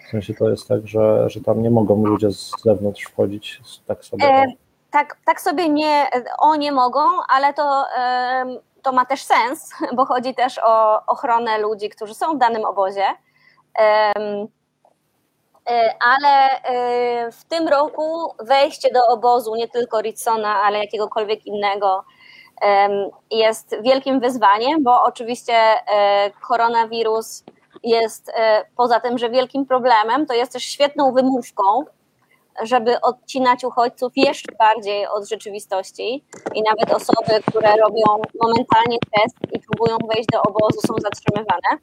W sensie to jest tak, że, że tam nie mogą ludzie z zewnątrz wchodzić tak sobie. E, tak, tak sobie nie, o nie mogą, ale to, em, to ma też sens, bo chodzi też o ochronę ludzi, którzy są w danym obozie. E, Ale e, w tym roku wejście do obozu nie tylko Ritsona, ale jakiegokolwiek innego jest wielkim wyzwaniem, bo oczywiście e, koronawirus jest poza tym, że wielkim problemem, to jest też świetną wymówką, żeby odcinać uchodźców jeszcze bardziej od rzeczywistości i nawet osoby, które robią momentalnie test i próbują wejść do obozu są zatrzymywane.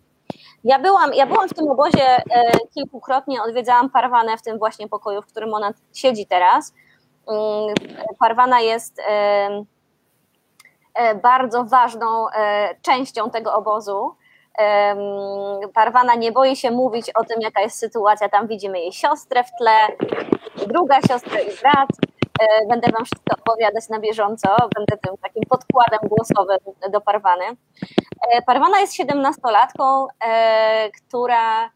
Ja byłam, ja byłam w tym obozie e, kilkukrotnie, odwiedzałam Parwanę w tym właśnie pokoju, w którym ona siedzi teraz. Mm, Parwana jest e, e, bardzo ważną częścią tego obozu. Parwana nie boi się mówić o tym, jaka jest sytuacja. Tam widzimy jej siostrę w tle, druga siostra i brat. E, Będę Wam wszystko opowiadać na bieżąco. Będę tym takim podkładem głosowym do Parwany. E, Parwana jest 17-latką, e, która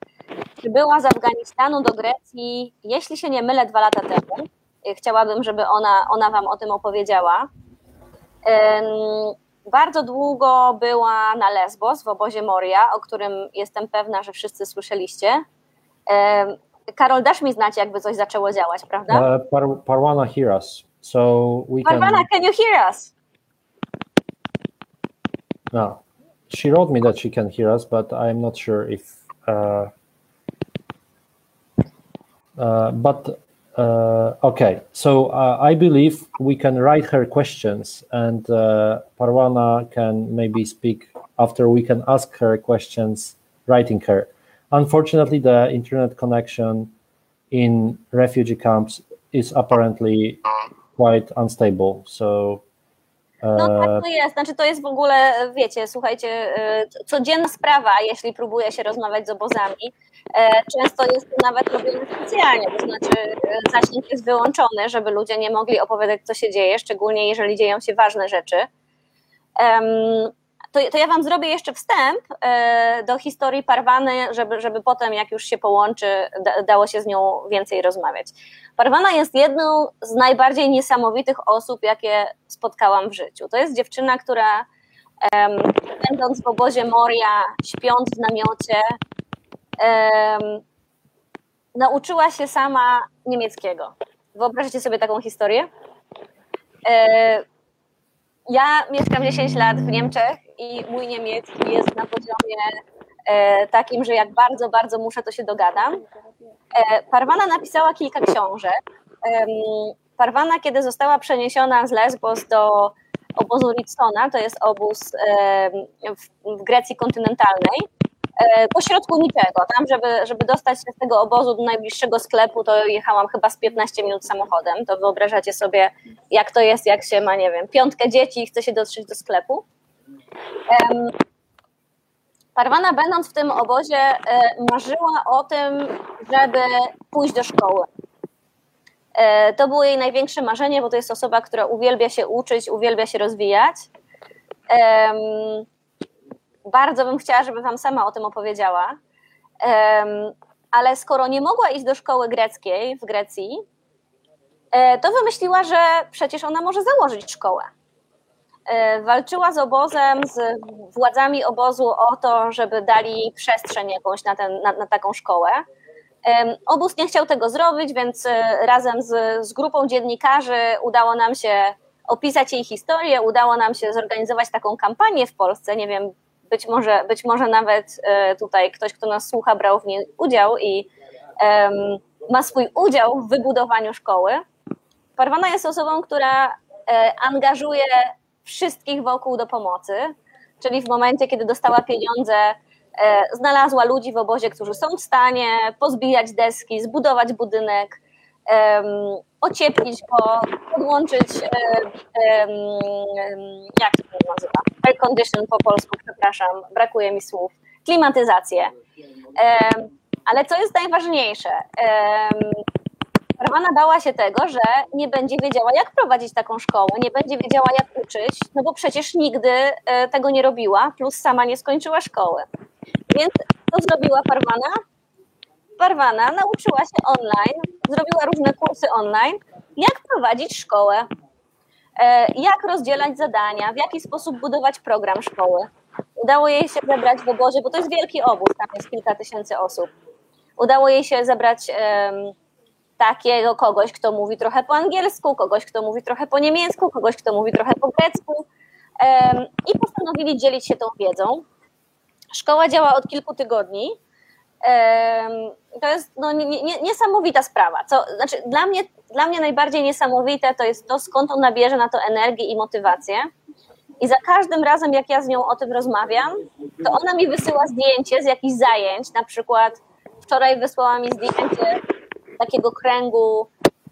przybyła z Afganistanu do Grecji, jeśli się nie mylę, dwa lata temu. Chciałabym, żeby ona, ona Wam o tym opowiedziała. Bardzo długo była na Lesbos w obozie Moria, o którym jestem pewna, że wszyscy słyszeliście. Karol, dasz mi znać, jakby coś zaczęło działać, prawda? E, Par, Parwana hear us, so we can. Parwana, can you hear us? No, she wrote me that she can hear us, but I'm not sure if. Uh, uh, but uh, okay, so uh, I believe we can write her questions, and uh, Parwana can maybe speak after we can ask her questions, writing her. Unfortunately, the internet connection in refugee camps is apparently quite unstable. So. No tak to jest, znaczy to jest w ogóle, wiecie, słuchajcie, e, codzienna sprawa, jeśli próbuje się rozmawiać z obozami. E, Często jest to nawet robione specjalnie, to znaczy e, zasięg jest wyłączony, żeby ludzie nie mogli opowiadać, co się dzieje, szczególnie jeżeli dzieją się ważne rzeczy. To, to ja Wam zrobię jeszcze wstęp e, do historii Parwany, żeby, żeby potem, jak już się połączy, da, dało się z nią więcej rozmawiać. Parwana jest jedną z najbardziej niesamowitych osób, jakie spotkałam w życiu. To jest dziewczyna, która będąc w obozie Moria, śpiąc w namiocie, nauczyła się sama niemieckiego. Wyobraźcie sobie taką historię. E, ja mieszkam 10 lat w Niemczech i mój niemiecki jest na poziomie e, takim, że jak bardzo, bardzo muszę, to się dogadam. E, Parwana napisała kilka książek. Parwana, kiedy została przeniesiona z Lesbos do obozu Ritsona, to jest obóz w Grecji kontynentalnej, e, pośrodku niczego. Tam, żeby, żeby dostać się z tego obozu do najbliższego sklepu, to jechałam chyba z 15 minut samochodem. To wyobrażacie sobie, jak to jest, jak się ma, nie wiem, piątkę dzieci i chce się dotrzeć do sklepu. Parwana, będąc w tym obozie, e, marzyła o tym, żeby pójść do szkoły. E, To było jej największe marzenie, bo to jest osoba, która uwielbia się uczyć, uwielbia się rozwijać. Bardzo bym chciała, żeby Wam sama o tym opowiedziała. Ale skoro nie mogła iść do szkoły greckiej w Grecji, e, to wymyśliła, że przecież ona może założyć szkołę. E, Walczyła z obozem, z władzami obozu o to, żeby dali przestrzeń jakąś na, ten, na, na taką szkołę. Em, Obóz nie chciał tego zrobić, więc e, razem z, z grupą dziennikarzy udało nam się opisać jej historię, udało nam się zorganizować taką kampanię w Polsce. Nie wiem, być może, być może nawet e, tutaj ktoś, kto nas słucha, brał w niej udział i em, ma swój udział w wybudowaniu szkoły. Parwana jest osobą, która e, angażuje wszystkich wokół do pomocy. czyli w momencie, kiedy dostała pieniądze, e, znalazła ludzi w obozie, którzy są w stanie pozbijać deski, zbudować budynek, ocieplić go, podłączyć, e, jak to się nazywa? Air condition po polsku, przepraszam, brakuje mi słów. Klimatyzację. Ale co jest najważniejsze? Parwana bała się tego, że nie będzie wiedziała, jak prowadzić taką szkołę, nie będzie wiedziała, jak uczyć, no bo przecież nigdy e, tego nie robiła, plus sama nie skończyła szkoły. Więc co zrobiła Parwana? Parwana nauczyła się online, zrobiła różne kursy online, jak prowadzić szkołę, e, jak rozdzielać zadania, w jaki sposób budować program szkoły. Udało jej się zebrać w obozie, bo to jest wielki obóz, tam jest kilka tysięcy osób. Udało jej się zebrać takiego kogoś, kto mówi trochę po angielsku, kogoś, kto mówi trochę po niemiecku, kogoś, kto mówi trochę po grecku i postanowili dzielić się tą wiedzą. Szkoła działa od kilku tygodni. To jest no, nie- nie- niesamowita sprawa. Co, znaczy, dla, mnie, dla mnie najbardziej niesamowite to jest to, skąd ona bierze na to energię i motywację. I za każdym razem, jak ja z nią o tym rozmawiam, to ona mi wysyła zdjęcie z jakichś zajęć. Na przykład wczoraj wysłała mi zdjęcie takiego kręgu,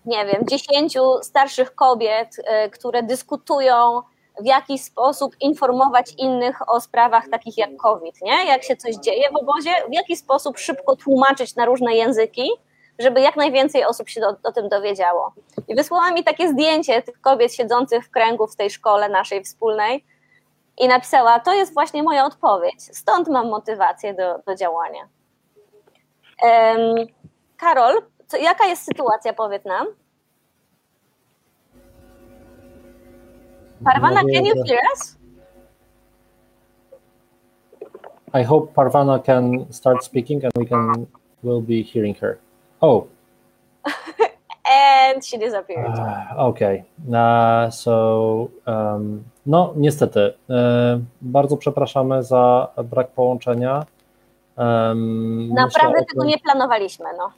nie wiem, dziesięciu starszych kobiet, y, które dyskutują, w jaki sposób informować innych o sprawach takich jak COVID, nie? Jak się coś dzieje w obozie, w jaki sposób szybko tłumaczyć na różne języki, żeby jak najwięcej osób się o, o tym dowiedziało. I wysłała mi takie zdjęcie tych kobiet siedzących w kręgu w tej szkole naszej wspólnej i napisała, to jest właśnie moja odpowiedź, stąd mam motywację do, do działania. Em, Karol, co, jaka jest sytuacja, powiedz nam? Parwana, Mówię, can you hear us? I hope Parvana can start speaking and we can will be hearing her. Oh, (laughs) And she disappeared. uh, okay. Uh, so, um, no niestety, e, bardzo przepraszamy za brak połączenia. Um, Naprawdę tego nie planowaliśmy, no.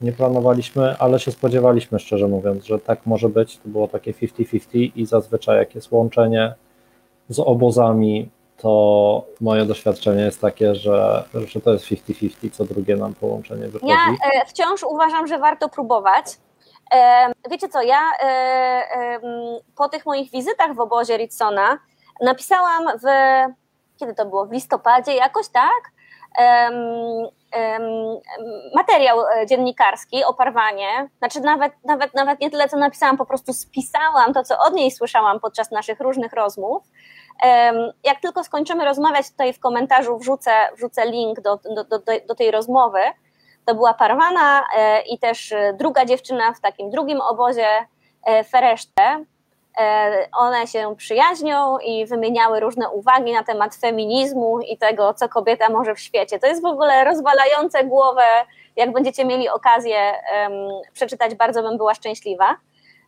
Nie planowaliśmy, ale się spodziewaliśmy, szczerze mówiąc, że tak może być. To było takie 50-50 i zazwyczaj jak jest łączenie z obozami, to moje doświadczenie jest takie, że, że to jest 50-50, co drugie nam połączenie wychodzi. Ja e, wciąż uważam, że warto próbować. E, wiecie co, ja e, po tych moich wizytach w obozie Ritsona napisałam w, kiedy to było, w listopadzie jakoś, tak? Materiał e, dziennikarski o Parwanie, znaczy nawet, nawet, nawet nie tyle, co napisałam, po prostu spisałam to, co od niej słyszałam podczas naszych różnych rozmów. Jak tylko skończymy rozmawiać, tutaj w komentarzu wrzucę, wrzucę link do, do, do, do tej rozmowy. To była Parwana e, i też e, druga dziewczyna w takim drugim obozie, Fereszte. E, One się przyjaźnią i wymieniały różne uwagi na temat feminizmu i tego, co kobieta może w świecie. To jest w ogóle rozwalające głowę. Jak będziecie mieli okazję em, przeczytać, bardzo bym była szczęśliwa.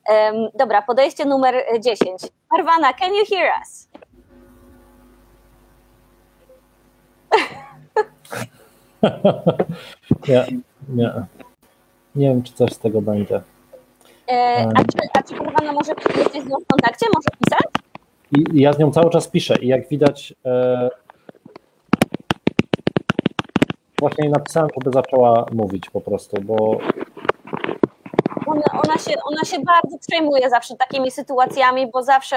Em, Dobra, podejście numer 10. Parwana, can you hear us? (laughs) nie, nie. Nie wiem, czy coś z tego będzie. E, A czy, a czy Parwana może jesteś z nią w kontakcie? Może pisać? I ja z nią cały czas piszę i jak widać e, właśnie jej napisałem, żeby zaczęła mówić po prostu, bo Ona, ona, się, ona się bardzo przejmuje zawsze takimi sytuacjami, bo zawsze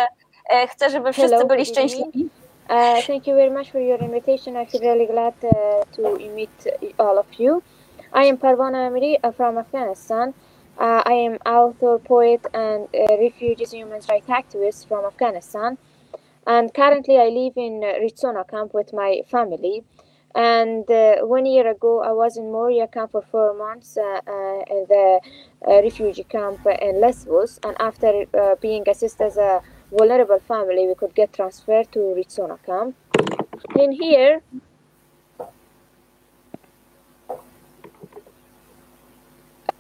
e, chce, żeby wszyscy Hello, byli szczęśliwi. Uh, thank you very much for your invitation. I'm really glad uh, to meet all of you. I am Parwana Amiri uh, from Afghanistan. Uh, I am author, poet, and refugees human rights activist from Afghanistan. And currently, I live in uh, Ritsona camp with my family. And uh, one year ago, I was in Moria camp for four months, uh, uh, in the uh, refugee camp in Lesbos. And after being assisted as a vulnerable family, we could get transferred to Ritsona camp. In here,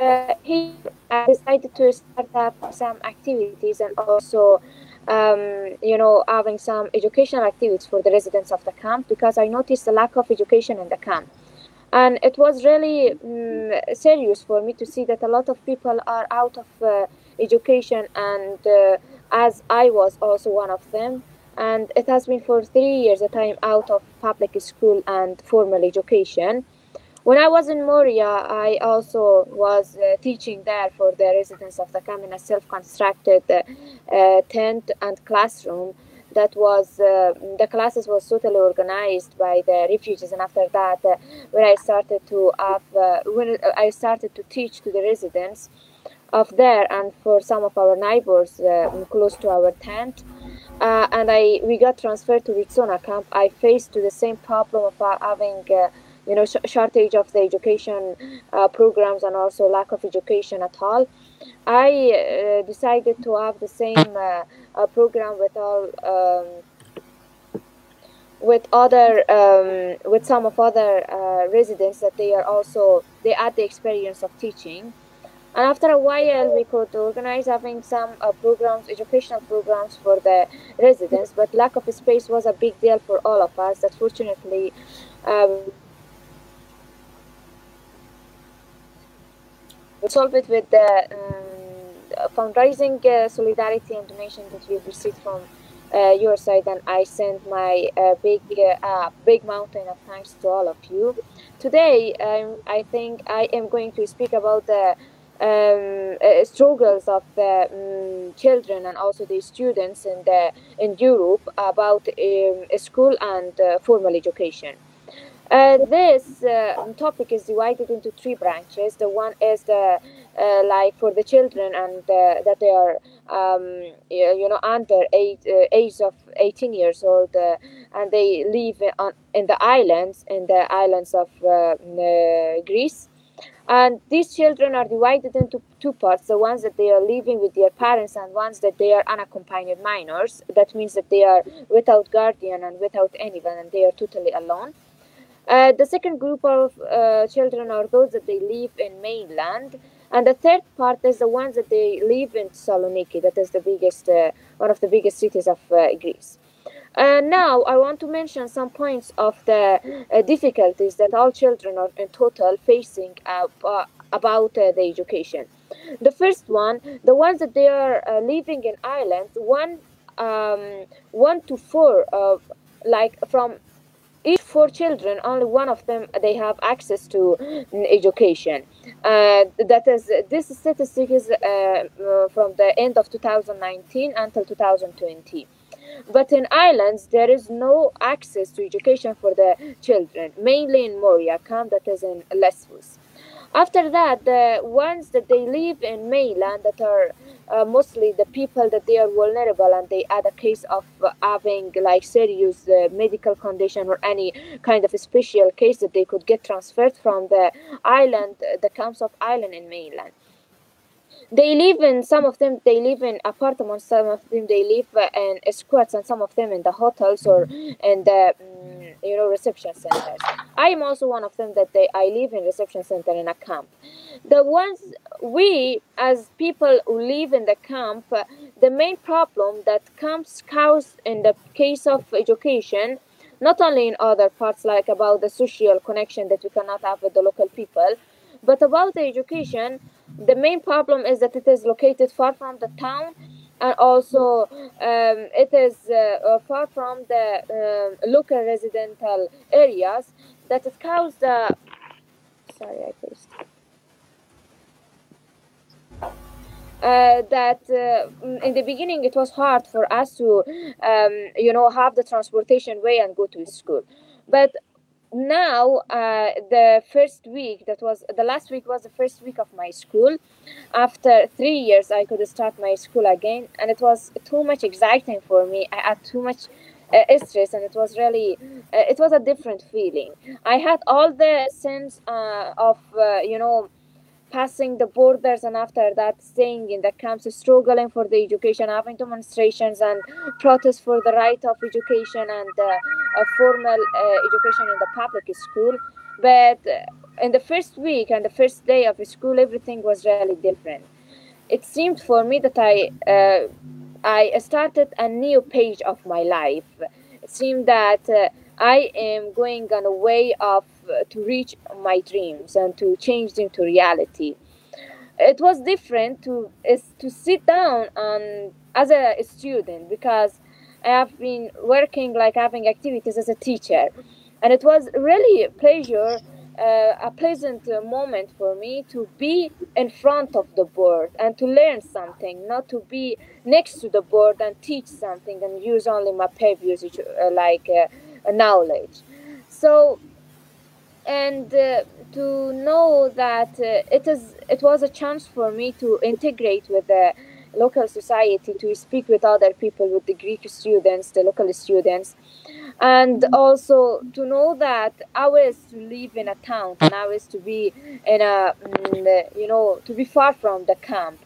uh, he I decided to start up some activities and also, um, you know, having some educational activities for the residents of the camp because I noticed the lack of education in the camp. And it was really um, serious for me to see that a lot of people are out of uh, education, and uh, as I was also one of them, and it has been for three years that I am out of public school and formal education. When I was in Moria, I also was uh, teaching there for the residents of the camp in a self-constructed uh, uh, tent and classroom. That was uh, the classes was totally organized by the refugees, and after that, uh, when I started to have uh, when I started to teach to the residents of there and for some of our neighbors close to our tent, and I we got transferred to Ritsona camp. I faced to the same problem of having you know, sh- shortage of the education uh, programs and also lack of education at all. I uh, decided to have the same uh, uh program with all. Um, with other um, with some of other uh, residents that they are also they had the experience of teaching and after a while we could organize having some uh, programs educational programs for the residents but lack of space was a big deal for all of us that fortunately um, we solve it with the um, fundraising uh, solidarity and donation that we've received from uh, your side and I send my uh, big big mountain of thanks to all of you. Today um, I think I am going to speak about the um, uh, struggles of the um, children and also the students in the in Europe about um, school and uh, formal education. Uh, this uh, topic is divided into three branches. The one is the uh, like for the children and uh, that they are um, you know under eight, uh, age of 18 years old uh, and they live on, in the islands in the islands of Greece. And these children are divided into two parts the ones that they are living with their parents, and ones that they are unaccompanied minors. That means that they are without guardian and without anyone, and they are totally alone. Uh, the second group of uh, children are those that they live in mainland, and the third part is the ones that they live in Saloniki. That is the biggest, uh, one of the biggest cities of uh, Greece. Uh, now, I want to mention some points of the uh, difficulties that all children are in total facing about the education. The first one, the ones that they are living in islands, one, um, one to four, like from each four children only one of them they have access to education. Uh, that is this statistic is uh, uh from the end of 2019 until 2020 but in islands there is no access to education for the children mainly in moria camp that is in lesbos. After that the ones that they live in mainland that are uh, mostly the people that they are vulnerable and they had a case of having like serious uh, medical condition or any kind of special case that they could get transferred from the island the camps of island in mainland they live in some of them they live in apartments some of them they live in squats and some of them in the hotels or in the um, you know reception centers. I am also one of them that they i live in reception center in a camp. The ones we as people who live in the camp the main problem that camps cause in the case of education not only in other parts like about the social connection that we cannot have with the local people but about the education the main problem is that it is located far from the town and also um, it is uh, uh far from the um, local residential areas that has caused the sorry I faced uh, that uh, in the beginning it was hard for us to um, you know have the transportation way and go to school. But now uh, the first week that was the last week was the first week of my school. After three years i could start my school again and it was too much exciting for me. I had too much uh, stress and it was really uh, it was a different feeling. I had all the sense uh, of uh, you know passing the borders and after that staying in the camps struggling for the education having demonstrations and protests for the right of education and uh, formal uh, education in the public school. But uh, in the first week and the first day of school everything was really different. It seemed for me that i uh, i started a new page of my life. It seemed that uh, i am going on a way of to reach my dreams and to change them to reality. It was different to is to sit down on as a student because I have been working like having activities as a teacher, and it was really a pleasure, uh, a pleasant moment for me to be in front of the board and to learn something, not to be next to the board and teach something and use only my previous uh, like uh, knowledge. So, and uh, to know that uh, it is it was a chance for me to integrate with the local society to speak with other people with the greek students the local students and also to know that I was to live in a town and I was to be in a mm, you know to be far from the camp.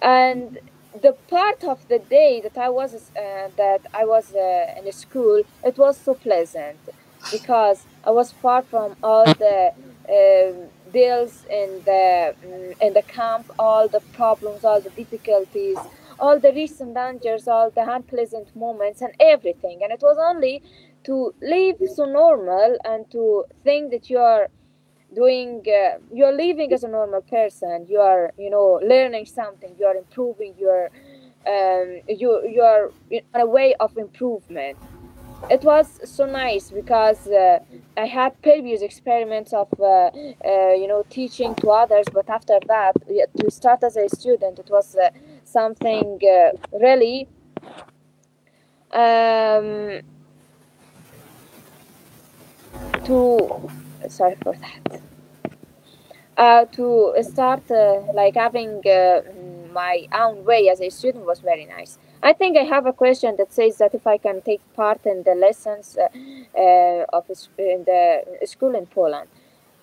And the part of the day that I was uh, that I was uh, in a school it was so pleasant because I was far from all the um, deals in the mm, in the camp, all the problems, all the difficulties, all the recent dangers, all the unpleasant moments, and everything. And it was only to live so normal and to think that you are doing uh, you're living as a normal person. You are you know learning something. You are improving. Your um, you you are on a way of improvement it was so nice because uh, I had previous experiments of uh, uh, you know teaching to others, but after that, to start as a student, it was uh, something uh, really. Um, to sorry for that. Uh, to start like having my own way as a student was very nice. I think I have a question that says that if I can take part in the lessons uh, uh, of in the school in Poland.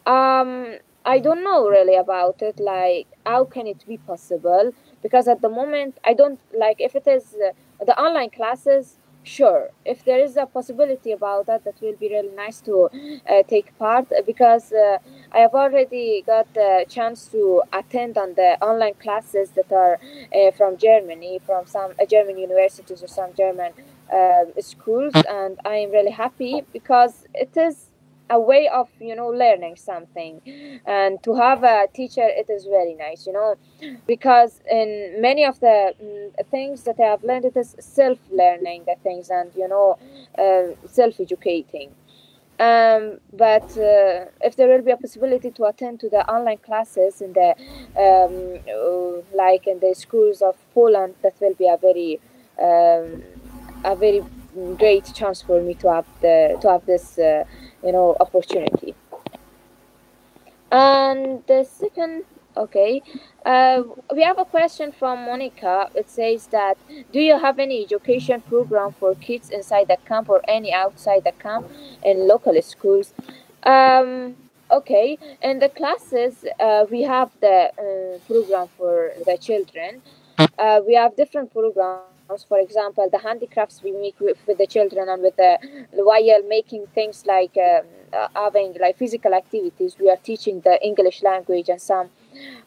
Um, I don't know really about it. Like, how can it be possible? Because at the moment, I don't like if it is uh, the online classes sure if there is a possibility about that that will be really nice to uh, take part because uh, i have already got the chance to attend on the online classes that are uh, from germany from some uh, german universities or some german uh, schools and i am really happy because it is a way of you know learning something. And to have a teacher it is very nice you know because in many of the mm, things that i have learned it is self-learning the things and you know uh, self-educating. Um, but uh, if there will be a possibility to attend to the online classes in the um, uh, like in the schools of poland that will be a very um, a very great chance for me to have the to have this uh, you know opportunity. And the second okay uh, we have a question from monica. It says that do you have any education program for kids inside the camp or any outside the camp in local schools? Um, okay in the classes uh, we have the uh, program for the children. Uh, we have different programs for example, the handicrafts we make with, with the children and with the while making things like um, uh, having like physical activities, we are teaching the English language and some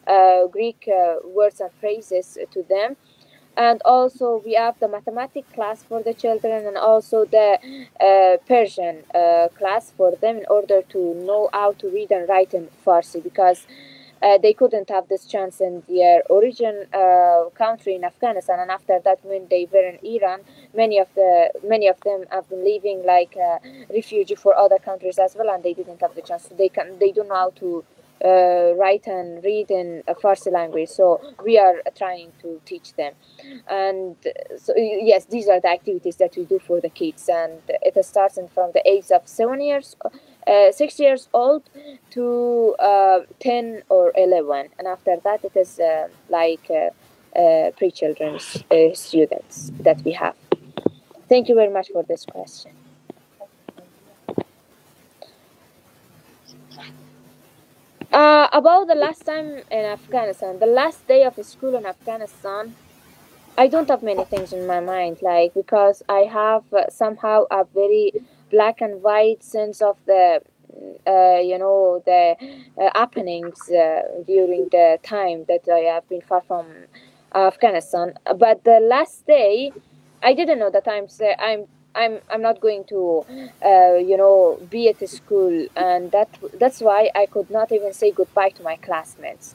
uh, Greek uh, words and phrases to them. And also, we have the mathematics class for the children and also the uh, Persian uh, class for them in order to know how to read and write in Farsi because uh, they couldn't have this chance in their origin uh, country in Afghanistan. And after that, when they were in Iran, many of the many of them have been living like a refugee for other countries as well, and they didn't have the chance. So they can they don't know how to uh, write and read in a Farsi language. So we are trying to teach them. And so yes, these are the activities that we do for the kids, and it starts from the age of seven years uh, six years old to uh, 10 or 11 and after that it is uh, like uh, uh, pre-children's uh, students that we have. Thank you very much for this question. About the last time in afghanistan the last day of school in afghanistan i don't have many things in my mind like because i have somehow a very black and white sense of the uh, you know the uh, happenings uh, during the time that I have been far from Afghanistan. But the last day, I didn't know that I'm I'm I'm I'm not going to, uh, you know, be at the school, and that that's why I could not even say goodbye to my classmates.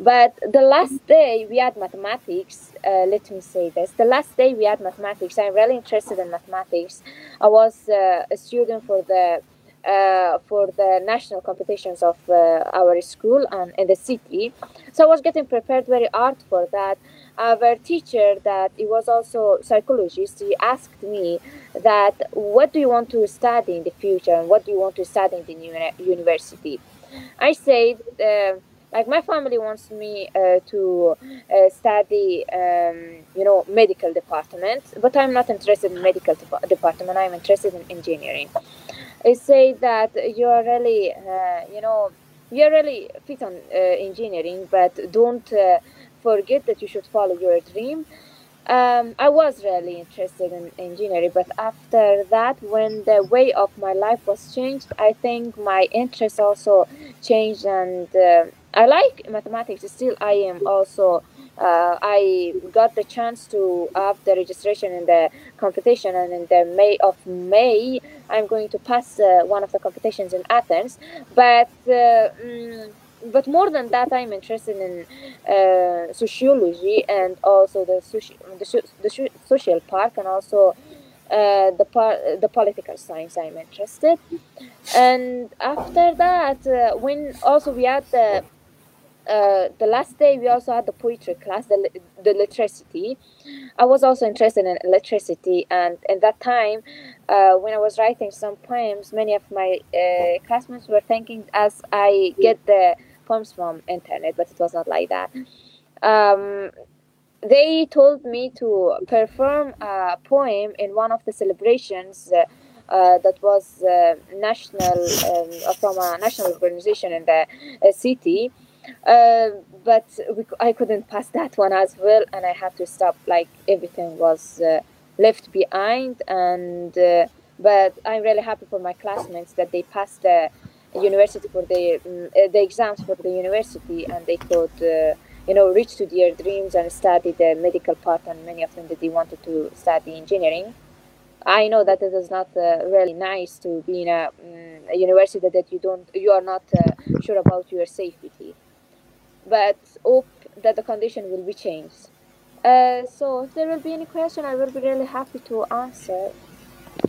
But the last day we had mathematics. Uh, let me say this: the last day we had mathematics. I'm really interested in mathematics. I was uh, a student for the uh, for the national competitions of uh, our school and in the city. So I was getting prepared very hard for that. Our teacher, that he was also psychologist, he asked me that what do you want to study in the future and what do you want to study in the uni- university. I said. Uh, like my family wants me uh, to uh, study um, you know medical department but i'm not interested in medical de- department i'm interested in engineering I say that you're really uh, you know you're really fit on uh, engineering but don't uh, forget that you should follow your dream um, I was really interested in engineering, but after that, when the way of my life was changed, I think my interest also changed, and uh, I like mathematics. Still, I am also. Uh, I got the chance to have the registration in the competition, and in the May of May, I'm going to pass uh, one of the competitions in Athens. But uh, mm, but more than that, I'm interested in uh, sociology and also the, soci- the, so- the so- social part and also uh, the par- the political science. I'm interested, and after that, uh, when also we had the uh, the last day we also had the poetry class, the, the literacy. I was also interested in electricity, and at that time, uh, when I was writing some poems, many of my uh, classmates were thinking as I get the poems from internet, but it was not like that. Um, they told me to perform a poem in one of the celebrations. Uh, uh, that was uh, national um, from a national organization in the uh, city, uh, but we, I couldn't pass (laughs) that one as well, and I had to stop. Like everything was uh, left behind, and but I'm really happy for my classmates that they passed the university for the um, uh, the exams for the university, and they could. Uh, you know, reach to their dreams and study the medical part, and many of them that they wanted to study engineering. I know that it is not uh, really nice to be in a, mm, a university that you don't, you are not uh, sure about your safety but hope that the condition will be changed. Uh, so if there will be any question, I will be really happy to answer.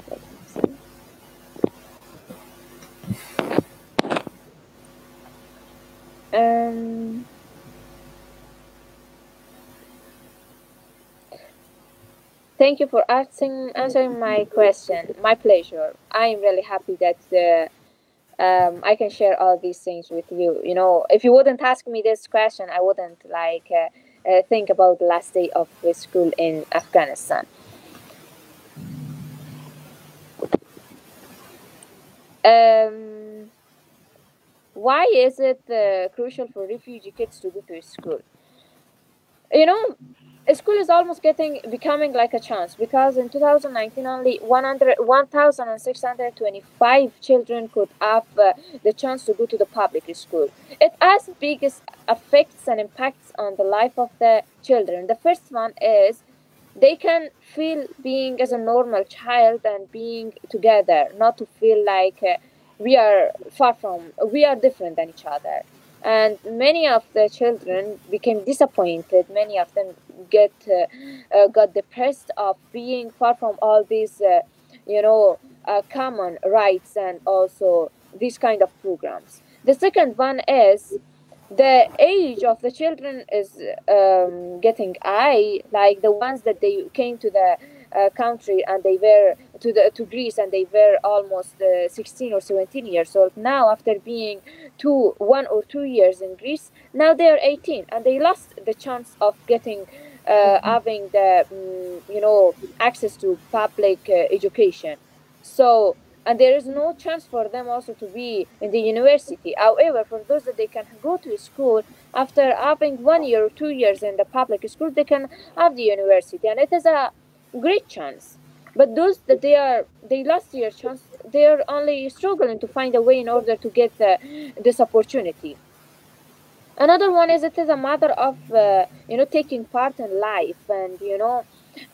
Let me see. Um, thank you for asking, answering my question. My pleasure. I am really happy that uh, um, I can share all these things with you. You know, if you wouldn't ask me this question, I wouldn't like uh, uh, think about the last day of school in Afghanistan. Um, why is it uh, crucial for refugee kids to go to school? You know, school is almost getting becoming like a chance because in 2019 only 100 1625 children could have uh, the chance to go to the public school it has biggest effects and impacts on the life of the children the first one is they can feel being as a normal child and being together not to feel like uh, we are far from we are different than each other. And many of the children became disappointed. Many of them get uh, uh, got depressed of being far from all these uh, you know uh, common rights and also these kind of programs. The second one is the age of the children is um, getting high like the ones that they came to the uh, country and they were to the to Greece and they were almost uh, 16 or 17 years old. Now after being two one or two years in Greece now they are 18 and they lost the chance of getting uh, having the mm, you know access to public uh, education. So and there is no chance for them also to be in the university. However for those that they can go to school after having one year or two years in the public school they can have the university. And it is a great chance but those that they are they lost their chance they are only struggling to find a way in order to get uh, this opportunity another one is it is a matter of uh, you know taking part in life and you know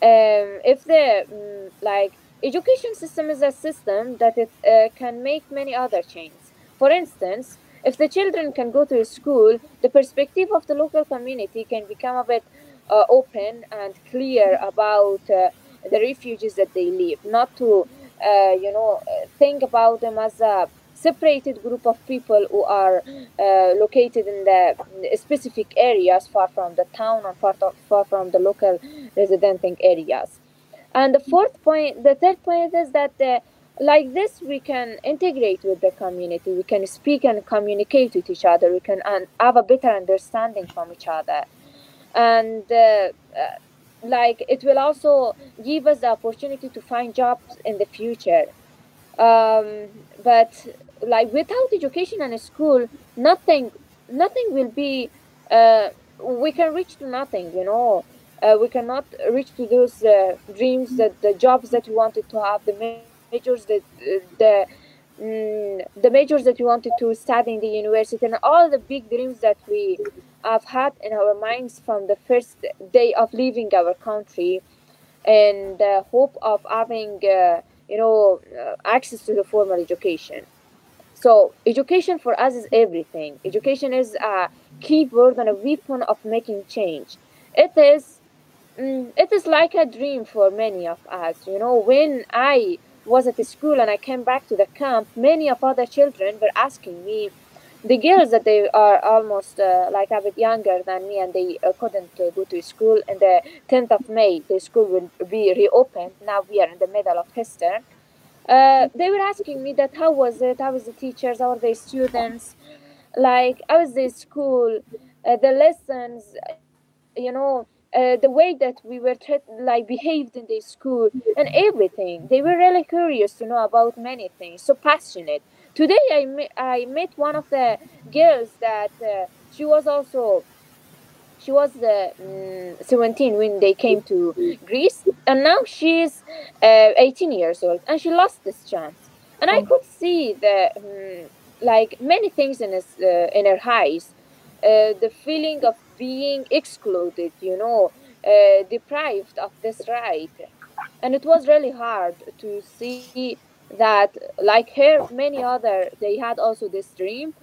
um, if the mm, like education system is a system that it uh, can make many other changes. For instance, if the children can go to school, the perspective of the local community can become a bit uh, open and clear about uh, the refugees that they live, not to, uh, you know, think about them as a separated group of people who are uh, located in the specific areas far from the town or far, far from the local residenting areas. And the fourth point, the third point is that uh, like this we can integrate with the community. We can speak and communicate with each other. We can have a better understanding from each other and uh, uh, like it will also give us the opportunity to find jobs in the future. Um, but like without education and school nothing nothing will be uh, we can reach to nothing you know? Uh, we cannot reach to those uh, dreams that the jobs that we wanted to have the majors that uh, the mm, the majors that we wanted to study in the university and all the big dreams that we have had in our minds from the first day of leaving our country and the hope of having uh, you know uh, access to the formal education. So education for us is everything. Education is a keyboard and a weapon of making change. It is mm, it is like a dream for many of us. You know when i was at the school and I came back to the camp, many of other children were asking me, the girls that they are almost uh, like a bit younger than me and they uh, couldn't uh, go to school. And the 10th of May, the school will be reopened. Now we are in the middle of Easter. Uh, they were asking me that how was it? How was the teachers? How were the students? Like how was the school? Uh, the lessons, you know, uh, the way that we were treat, like behaved in the school and everything. They were really curious to know about many things, so passionate. Today I, met, I met one of the girls that uh, she was also she was uh, mm, 17 when they came to Greece and now she's uh, 18 years old and she lost this chance. And I could see the mm, like many things in his uh, in her eyes. Uh, the feeling of being excluded, you know, uh, deprived of this right. And it was really hard to see that, like her, many other, they had also this dream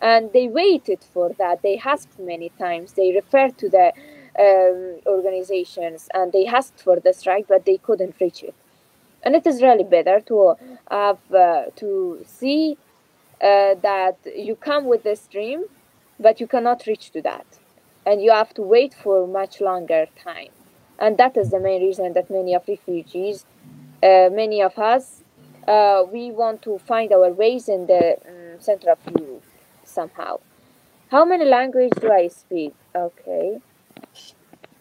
and they waited for that. They asked many times, they referred to the um, organizations and they asked for this right, but they couldn't reach it. And it is really better to have uh, to see uh, that you come with this dream, but you cannot reach to that and you have to wait for much longer time. And that is the main reason that many of refugees, uh, many of us, uh, we want to find our ways in the um, center of Europe somehow. How many languages do I speak? Okay.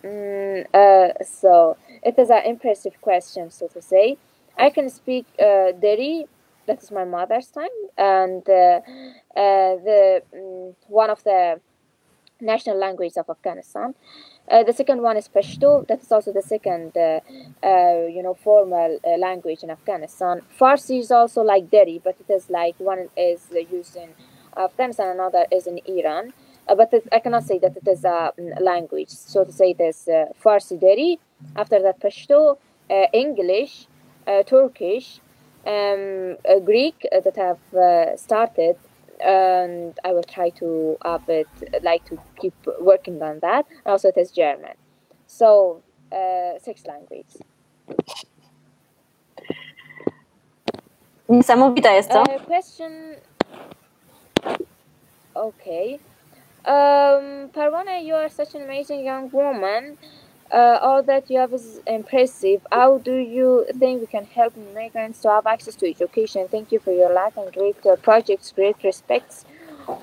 Mm, uh, so it is an impressive question, so to say. I can speak uh, Dari, that is my mother's tongue, and uh, uh, the um, one of the national language of Afghanistan. Uh, the second one is Pashto. That is also the second, uh, uh, you know, formal uh, language in Afghanistan. Farsi is also like Dari, but it is like one is used in Afghanistan, another is in Iran. Uh, but it, I cannot say that it is a mm, language. So to say, there's Farsi Dari. After that, Pashto, English, Turkish, um, Greek that have started and I will try to have it like to keep working on that. And also, it is German. So, uh, six languages. Niesamowite jest to. Uh, question. Okay. Um, Parwana, you are such an amazing young woman. Uh, all that you have is impressive. How do you think we can help migrants to have access to education? Thank you for your life and great uh, projects. Great respects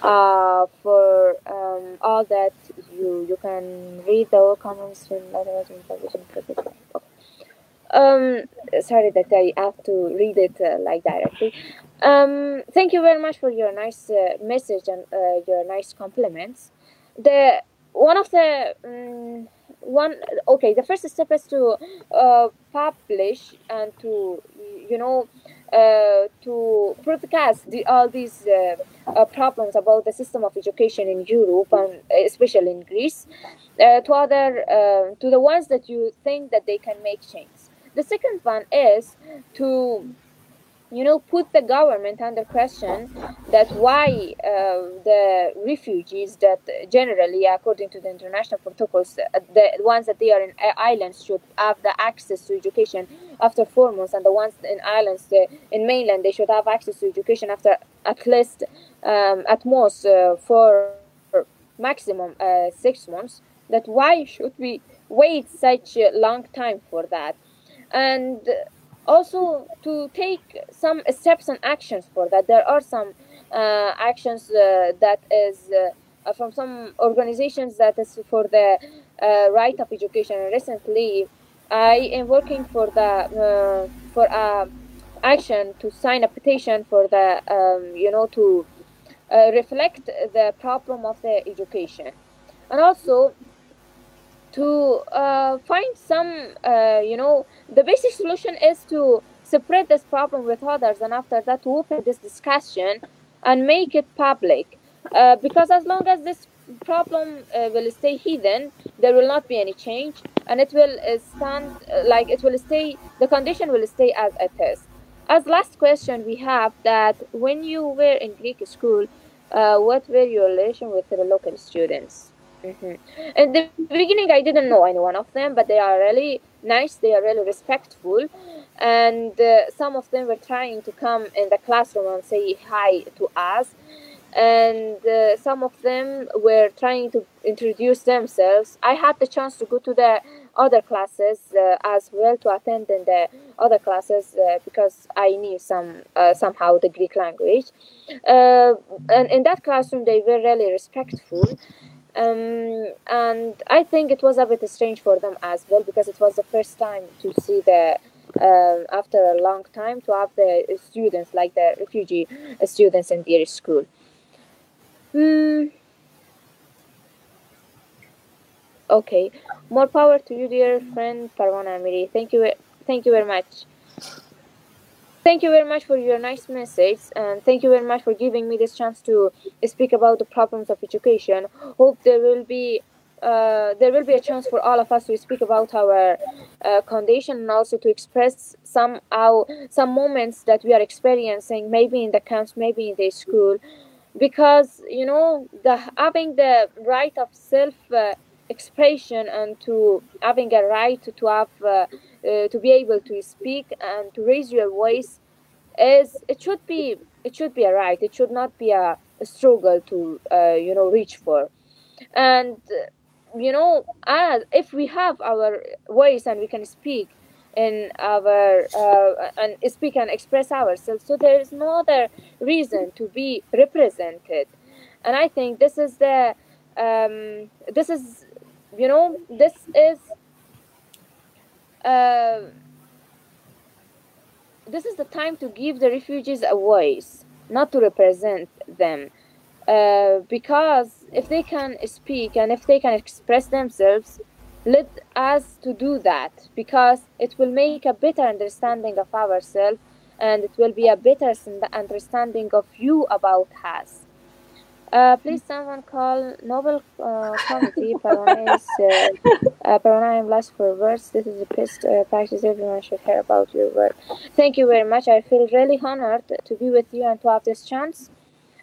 uh, for um, all that you you can read the comments in letters and Um, sorry that I have to read it uh, like directly. Um, thank you very much for your nice uh, message and uh, your nice compliments. The one of the um, one okay the first step is to uh, publish and to you know uh, to broadcast the, all these uh, uh problems about the system of education in Europe and especially in Greece uh, to other uh, to the ones that you think that they can make change. The second one is to you know put the government under question that why uh, the refugees that generally according to the international protocols uh, the ones that they are in islands should have the access to education after four months and the ones in islands uh, in mainland they should have access to education after at least um, at most uh, for maximum uh, six months. That why should we wait such a long time for that? And also to take some steps and actions for that. There are some uh, actions uh, that is uh, from some organizations that is for the uh, right of education. Recently i am working for the uh, for a action to sign a petition for the um, you know to uh, reflect the problem of the education. And also to uh, find some uh, you know the basic solution is to spread this problem with others and after that to open this discussion and make it public. Uh, because as long as this problem uh, will stay hidden there will not be any change and it will uh, stand uh, like it will stay the condition will stay as it is. As last question we have that when you were in greek school what were your relation with the local students Mhm. In the beginning, I didn't know any one of them, but they are really nice. They are really respectful, and uh, some of them were trying to come in the classroom and say hi to us, and uh, some of them were trying to introduce themselves. I had the chance to go to the other classes uh, as well to attend in the other classes uh, because I knew some uh, somehow the Greek language, uh, and in that classroom they were really respectful um, and I think it was a bit strange for them as well because it was the first time to see the um, after a long time to have the students like the refugee students in their school. Hmm. Okay, more power to you, dear friend Parwana Amiri. Thank you, thank you very much. Thank you very much for your nice message, and thank you very much for giving me this chance to speak about the problems of education. Hope there will be uh, there will be a chance for all of us to speak about our uh, condition and also to express somehow some moments that we are experiencing, maybe in the camps, maybe in the school, because you know the having the right of self uh, expression and to having a right to have uh, to be able to speak and to raise your voice is it should be it should be a right it should not be a, a struggle to uh, you know reach for. And you know as if we have our voice and we can speak in our uh, and speak and express ourselves so there is no other reason to be represented. And i think this is the um, this is you know this is uh, this is the time to give the refugees a voice, not to represent them. Uh, because if they can speak and if they can express themselves, let us to do that because it will make a better understanding of ourselves and it will be a better understanding of you about us. Uh, please someone call Nobel uh, Committee (laughs) Parana is uh, uh, Parana I am lost for words. This is the best uh, practice everyone should hear about your work. Thank you very much. I feel really honored to be with you and to have this chance.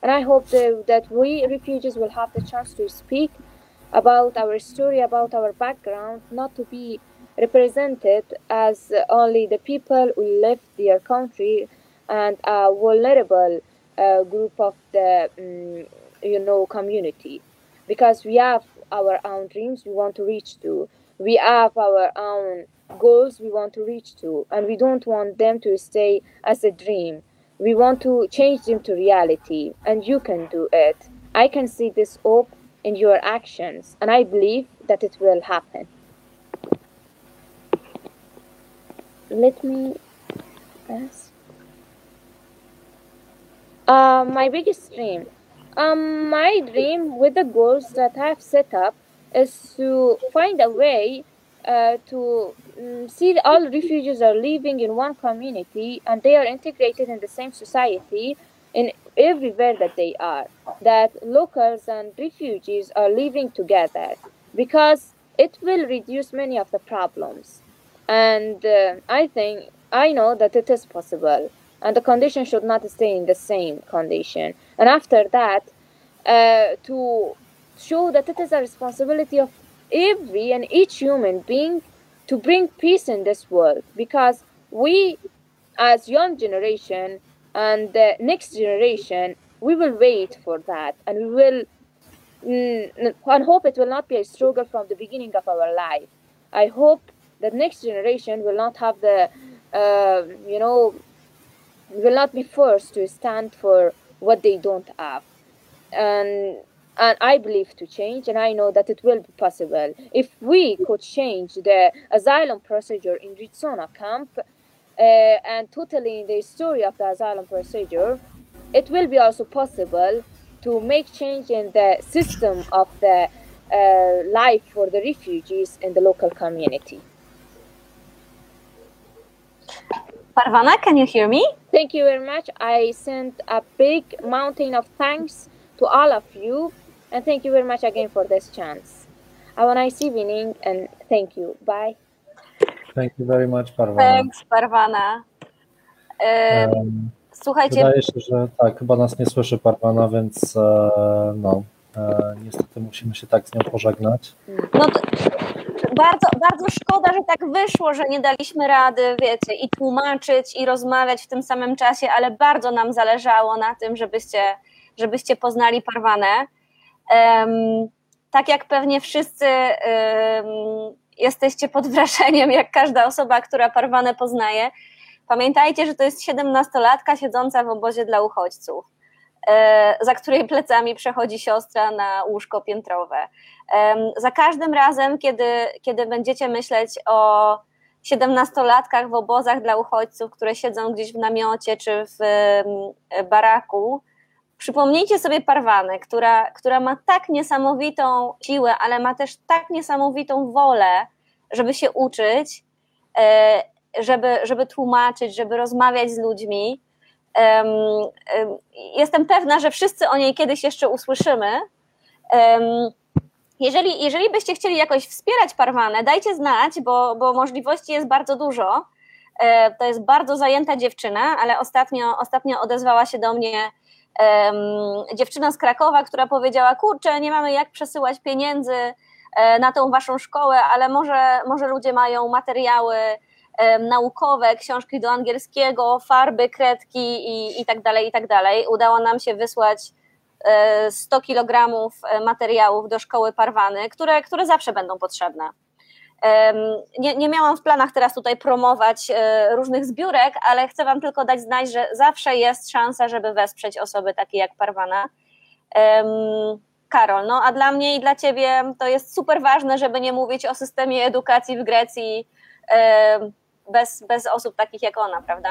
And I hope that, that we refugees will have the chance to speak about our story, about our background, not to be represented as only the people who left their country and a vulnerable uh, group of the um, you know community. Because we have our own dreams we want to reach to. We have our own goals we want to reach to. And we don't want them to stay as a dream. We want to change them to reality. And you can do it. I can see this hope in your actions. And i believe that it will happen. Let me ask. Uh, my biggest dream um, my dream with the goals that I've set up is to find a way uh, to um, see all refugees are living in one community and they are integrated in the same society in everywhere that they are. That locals and refugees are living together because it will reduce many of the problems. and uh, I think I know that it is possible, and the condition should not stay in the same condition. And after that, uh, to show that it is a responsibility of every and each human being to bring peace in this world, because we, as young generation and the next generation, we will wait for that, and we will. Mm, and hope it will not be a struggle from the beginning of our life. I hope that next generation will not have the uh, you know will not be forced to stand for what they don't have. And and i believe to change and i know that it will be possible. If we could change the asylum procedure in Ritsona camp uh, and totally the story of the asylum procedure it will be also possible to make change in the system of the uh, life for the refugees in the local community Parvana, can you hear me? Thank you very much. I send a big mountain of thanks to all of you, and thank you very much again for this chance. Have a nice evening, and thank you. Bye. Thank you very much, Parwana. Thanks, Parvana. Em, Słuchajcie, Wydaje się, że tak, chyba nas nie słyszy Parwana, więc e, no, niestety musimy się tak z nią pożegnać. no bardzo, bardzo szkoda, że tak wyszło, że nie daliśmy rady, wiecie, i tłumaczyć, i rozmawiać w tym samym czasie, ale bardzo nam zależało na tym, żebyście, żebyście poznali Parwanę. Em, tak jak pewnie wszyscy em, jesteście pod wrażeniem, jak każda osoba, która Parwanę poznaje, pamiętajcie, że to jest siedemnastolatka siedząca w obozie dla uchodźców, e, za której plecami przechodzi siostra na łóżko piętrowe. Za każdym razem, kiedy, kiedy będziecie myśleć o siedemnastolatkach w obozach dla uchodźców, które siedzą gdzieś w namiocie czy w baraku, przypomnijcie sobie Parwanę, która, która ma tak niesamowitą siłę, ale ma też tak niesamowitą wolę, żeby się uczyć, e, żeby, żeby tłumaczyć, żeby rozmawiać z ludźmi. Em, em, Jestem pewna, że wszyscy o niej kiedyś jeszcze usłyszymy. Jeżeli, jeżeli byście chcieli jakoś wspierać Parwanę, dajcie znać, bo, bo możliwości jest bardzo dużo. E, To jest bardzo zajęta dziewczyna, ale ostatnio, ostatnio odezwała się do mnie dziewczyna z Krakowa, która powiedziała: Kurczę, nie mamy jak przesyłać pieniędzy e, na tą waszą szkołę, ale może, może ludzie mają materiały naukowe, książki do angielskiego, farby, kredki i, i tak dalej, i tak dalej. Udało nam się wysłać e, 100 kg materiałów do szkoły Parwany, które, które zawsze będą potrzebne. Nie, nie miałam w planach teraz tutaj promować e, różnych zbiórek, ale chcę Wam tylko dać znać, że zawsze jest szansa, żeby wesprzeć osoby takie jak Parwana. Karol, no a dla mnie i dla Ciebie to jest super ważne, żeby nie mówić o systemie edukacji w Grecji bez, bez osób takich jak ona, prawda?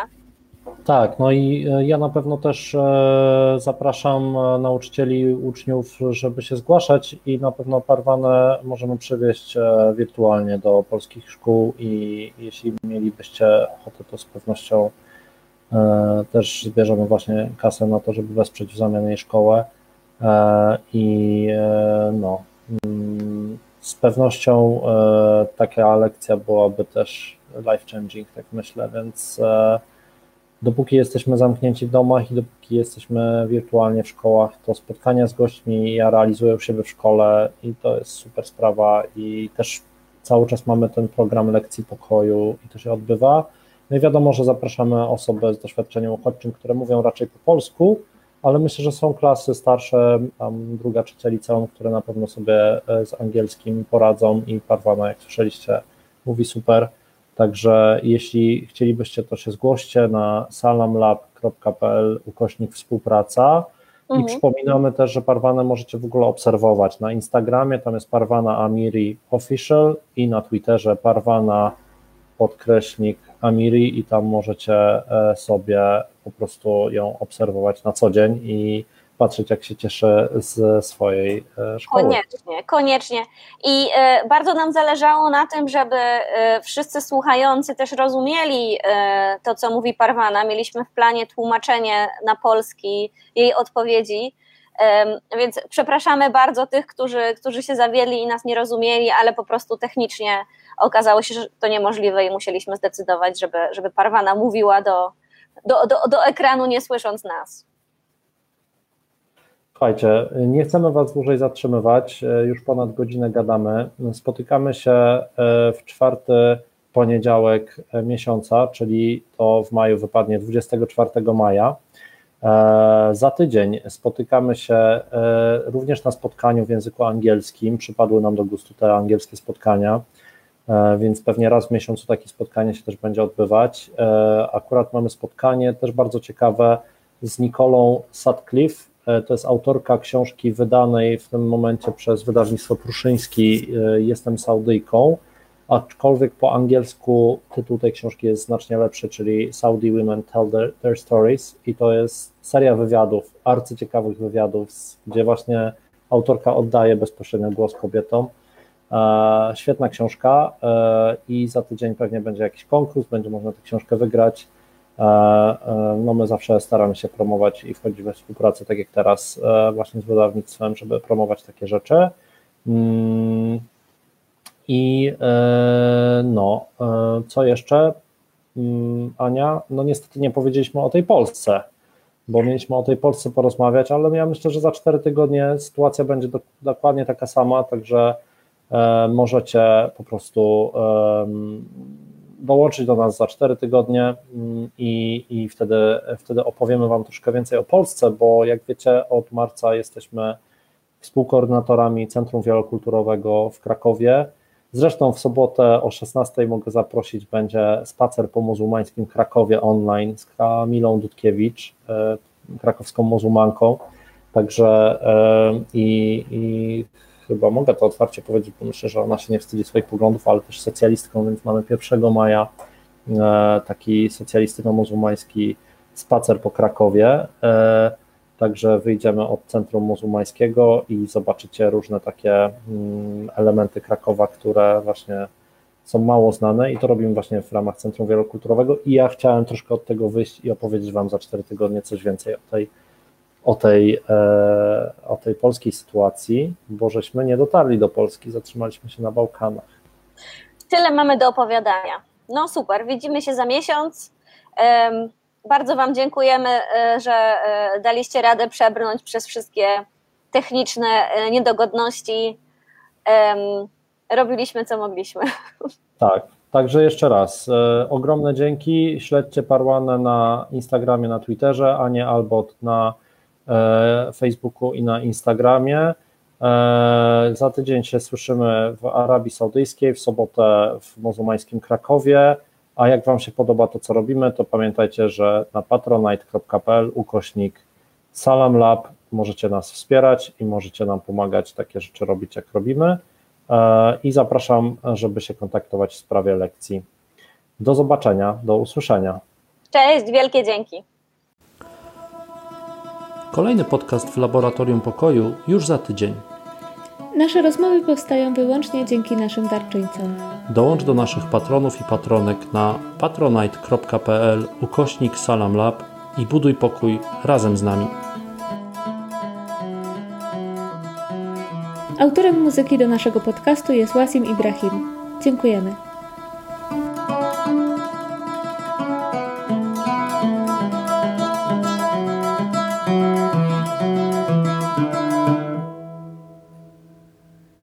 Tak, no i e, ja na pewno też e, zapraszam e, nauczycieli, uczniów, żeby się zgłaszać i na pewno Parwanę możemy przywieźć wirtualnie do polskich szkół i jeśli mielibyście ochotę, to z pewnością też zbierzemy właśnie kasę na to, żeby wesprzeć w zamian jej szkołę i no, mm, z pewnością taka lekcja byłaby też life changing, tak myślę, więc e, dopóki jesteśmy zamknięci w domach i dopóki jesteśmy wirtualnie w szkołach, to spotkania z gośćmi ja realizuję siebie w szkole i to jest super sprawa i też cały czas mamy ten program lekcji pokoju i to się odbywa. No i wiadomo, że zapraszamy osoby z doświadczeniem uchodźczym, które mówią raczej po polsku, ale myślę, że są klasy starsze, tam druga, trzecia liceum, które na pewno sobie e, z angielskim poradzą i Parwana, jak słyszeliście, mówi super. Także jeśli chcielibyście, to się zgłoście na salamlab.pl ukośnik współpraca i Mhm. przypominamy też, że Parwanę możecie w ogóle obserwować na Instagramie, tam jest Parwana Amiri Official i na Twitterze Parwana podkreśnik Amiri i tam możecie e, sobie po prostu ją obserwować na co dzień i patrzeć, jak się cieszy z swojej e, szkoły. Koniecznie, koniecznie. I e, bardzo nam zależało na tym, żeby e, wszyscy słuchający też rozumieli to, co mówi Parwana. Mieliśmy w planie tłumaczenie na polski jej odpowiedzi. Więc przepraszamy bardzo tych, którzy, którzy się zawiedli i nas nie rozumieli, ale po prostu technicznie okazało się, że to niemożliwe i musieliśmy zdecydować, żeby, żeby Parwana mówiła do, do, do, do ekranu, nie słysząc nas. Słuchajcie, nie chcemy Was dłużej zatrzymywać, już ponad godzinę gadamy. Spotykamy się e, w czwarty poniedziałek miesiąca, czyli to w maju wypadnie 24 maja. E, za tydzień spotykamy się e, również na spotkaniu w języku angielskim. Przypadły nam do gustu te angielskie spotkania, więc pewnie raz w miesiącu takie spotkanie się też będzie odbywać. Akurat mamy spotkanie też bardzo ciekawe z Nikolą Sutcliffe, E, to jest autorka książki wydanej w tym momencie przez wydawnictwo Pruszyński e, Jestem Saudyjką, aczkolwiek po angielsku tytuł tej książki jest znacznie lepszy, czyli Saudi Women Tell Their, their Stories i to jest seria wywiadów, arcyciekawych wywiadów, gdzie właśnie autorka oddaje bezpośrednio głos kobietom. E, świetna książka i za tydzień pewnie będzie jakiś konkurs, będzie można tę książkę wygrać. E, e, no my zawsze staramy się promować i wchodzić we współpracę, tak jak teraz e, właśnie z wydawnictwem, żeby promować takie rzeczy. Mm, I no, co jeszcze? Mm, Ania, no niestety nie powiedzieliśmy o tej Polsce, bo mieliśmy o tej Polsce porozmawiać, ale ja myślę, że za cztery tygodnie sytuacja będzie do, dokładnie taka sama, także możecie po prostu dołączyć do nas za 4 tygodnie mm, i, i wtedy, wtedy opowiemy Wam troszkę więcej o Polsce, bo jak wiecie, od marca jesteśmy współkoordynatorami Centrum Wielokulturowego w Krakowie. Zresztą w sobotę o 16 mogę zaprosić, będzie spacer po muzułmańskim Krakowie online z Kamilą Dudkiewicz, e, krakowską muzułmanką. Także e, i, i chyba mogę to otwarcie powiedzieć, bo myślę, że ona się nie wstydzi swoich poglądów, ale też socjalistką, więc mamy 1 maja e, taki socjalistyczno-muzułmański spacer po Krakowie. E, także wyjdziemy od centrum muzułmańskiego i zobaczycie różne takie mm, elementy Krakowa, które właśnie są mało znane i to robimy właśnie w ramach Centrum Wielokulturowego i ja chciałem troszkę od tego wyjść i opowiedzieć Wam za 4 tygodnie coś więcej o tej o tej, e, o tej polskiej sytuacji, bo żeśmy nie dotarli do Polski, zatrzymaliśmy się na Bałkanach. Tyle mamy do opowiadania. No super, widzimy się za miesiąc. Bardzo Wam dziękujemy, e, że e, daliście radę przebrnąć przez wszystkie techniczne niedogodności. Robiliśmy co mogliśmy. (laughs) Tak, Także jeszcze raz, ogromne dzięki. Śledźcie Parłanę na Instagramie, na Twitterze, a nie Albot na E, Facebooku i na Instagramie. E, za tydzień się słyszymy w Arabii Saudyjskiej, w sobotę w muzułmańskim Krakowie. A jak Wam się podoba to, co robimy, to pamiętajcie, że na patronite.pl ukośnik Salam Lab możecie nas wspierać i możecie nam pomagać takie rzeczy robić, jak robimy. E, I zapraszam, żeby się kontaktować w sprawie lekcji. Do zobaczenia, do usłyszenia. Cześć, wielkie dzięki. Kolejny podcast w Laboratorium Pokoju już za tydzień. Nasze rozmowy powstają wyłącznie dzięki naszym darczyńcom. Dołącz do naszych patronów i patronek na patronite.pl ukośnik salamlab i buduj pokój razem z nami. Autorem muzyki do naszego podcastu jest Wasim Ibrahim. Dziękujemy.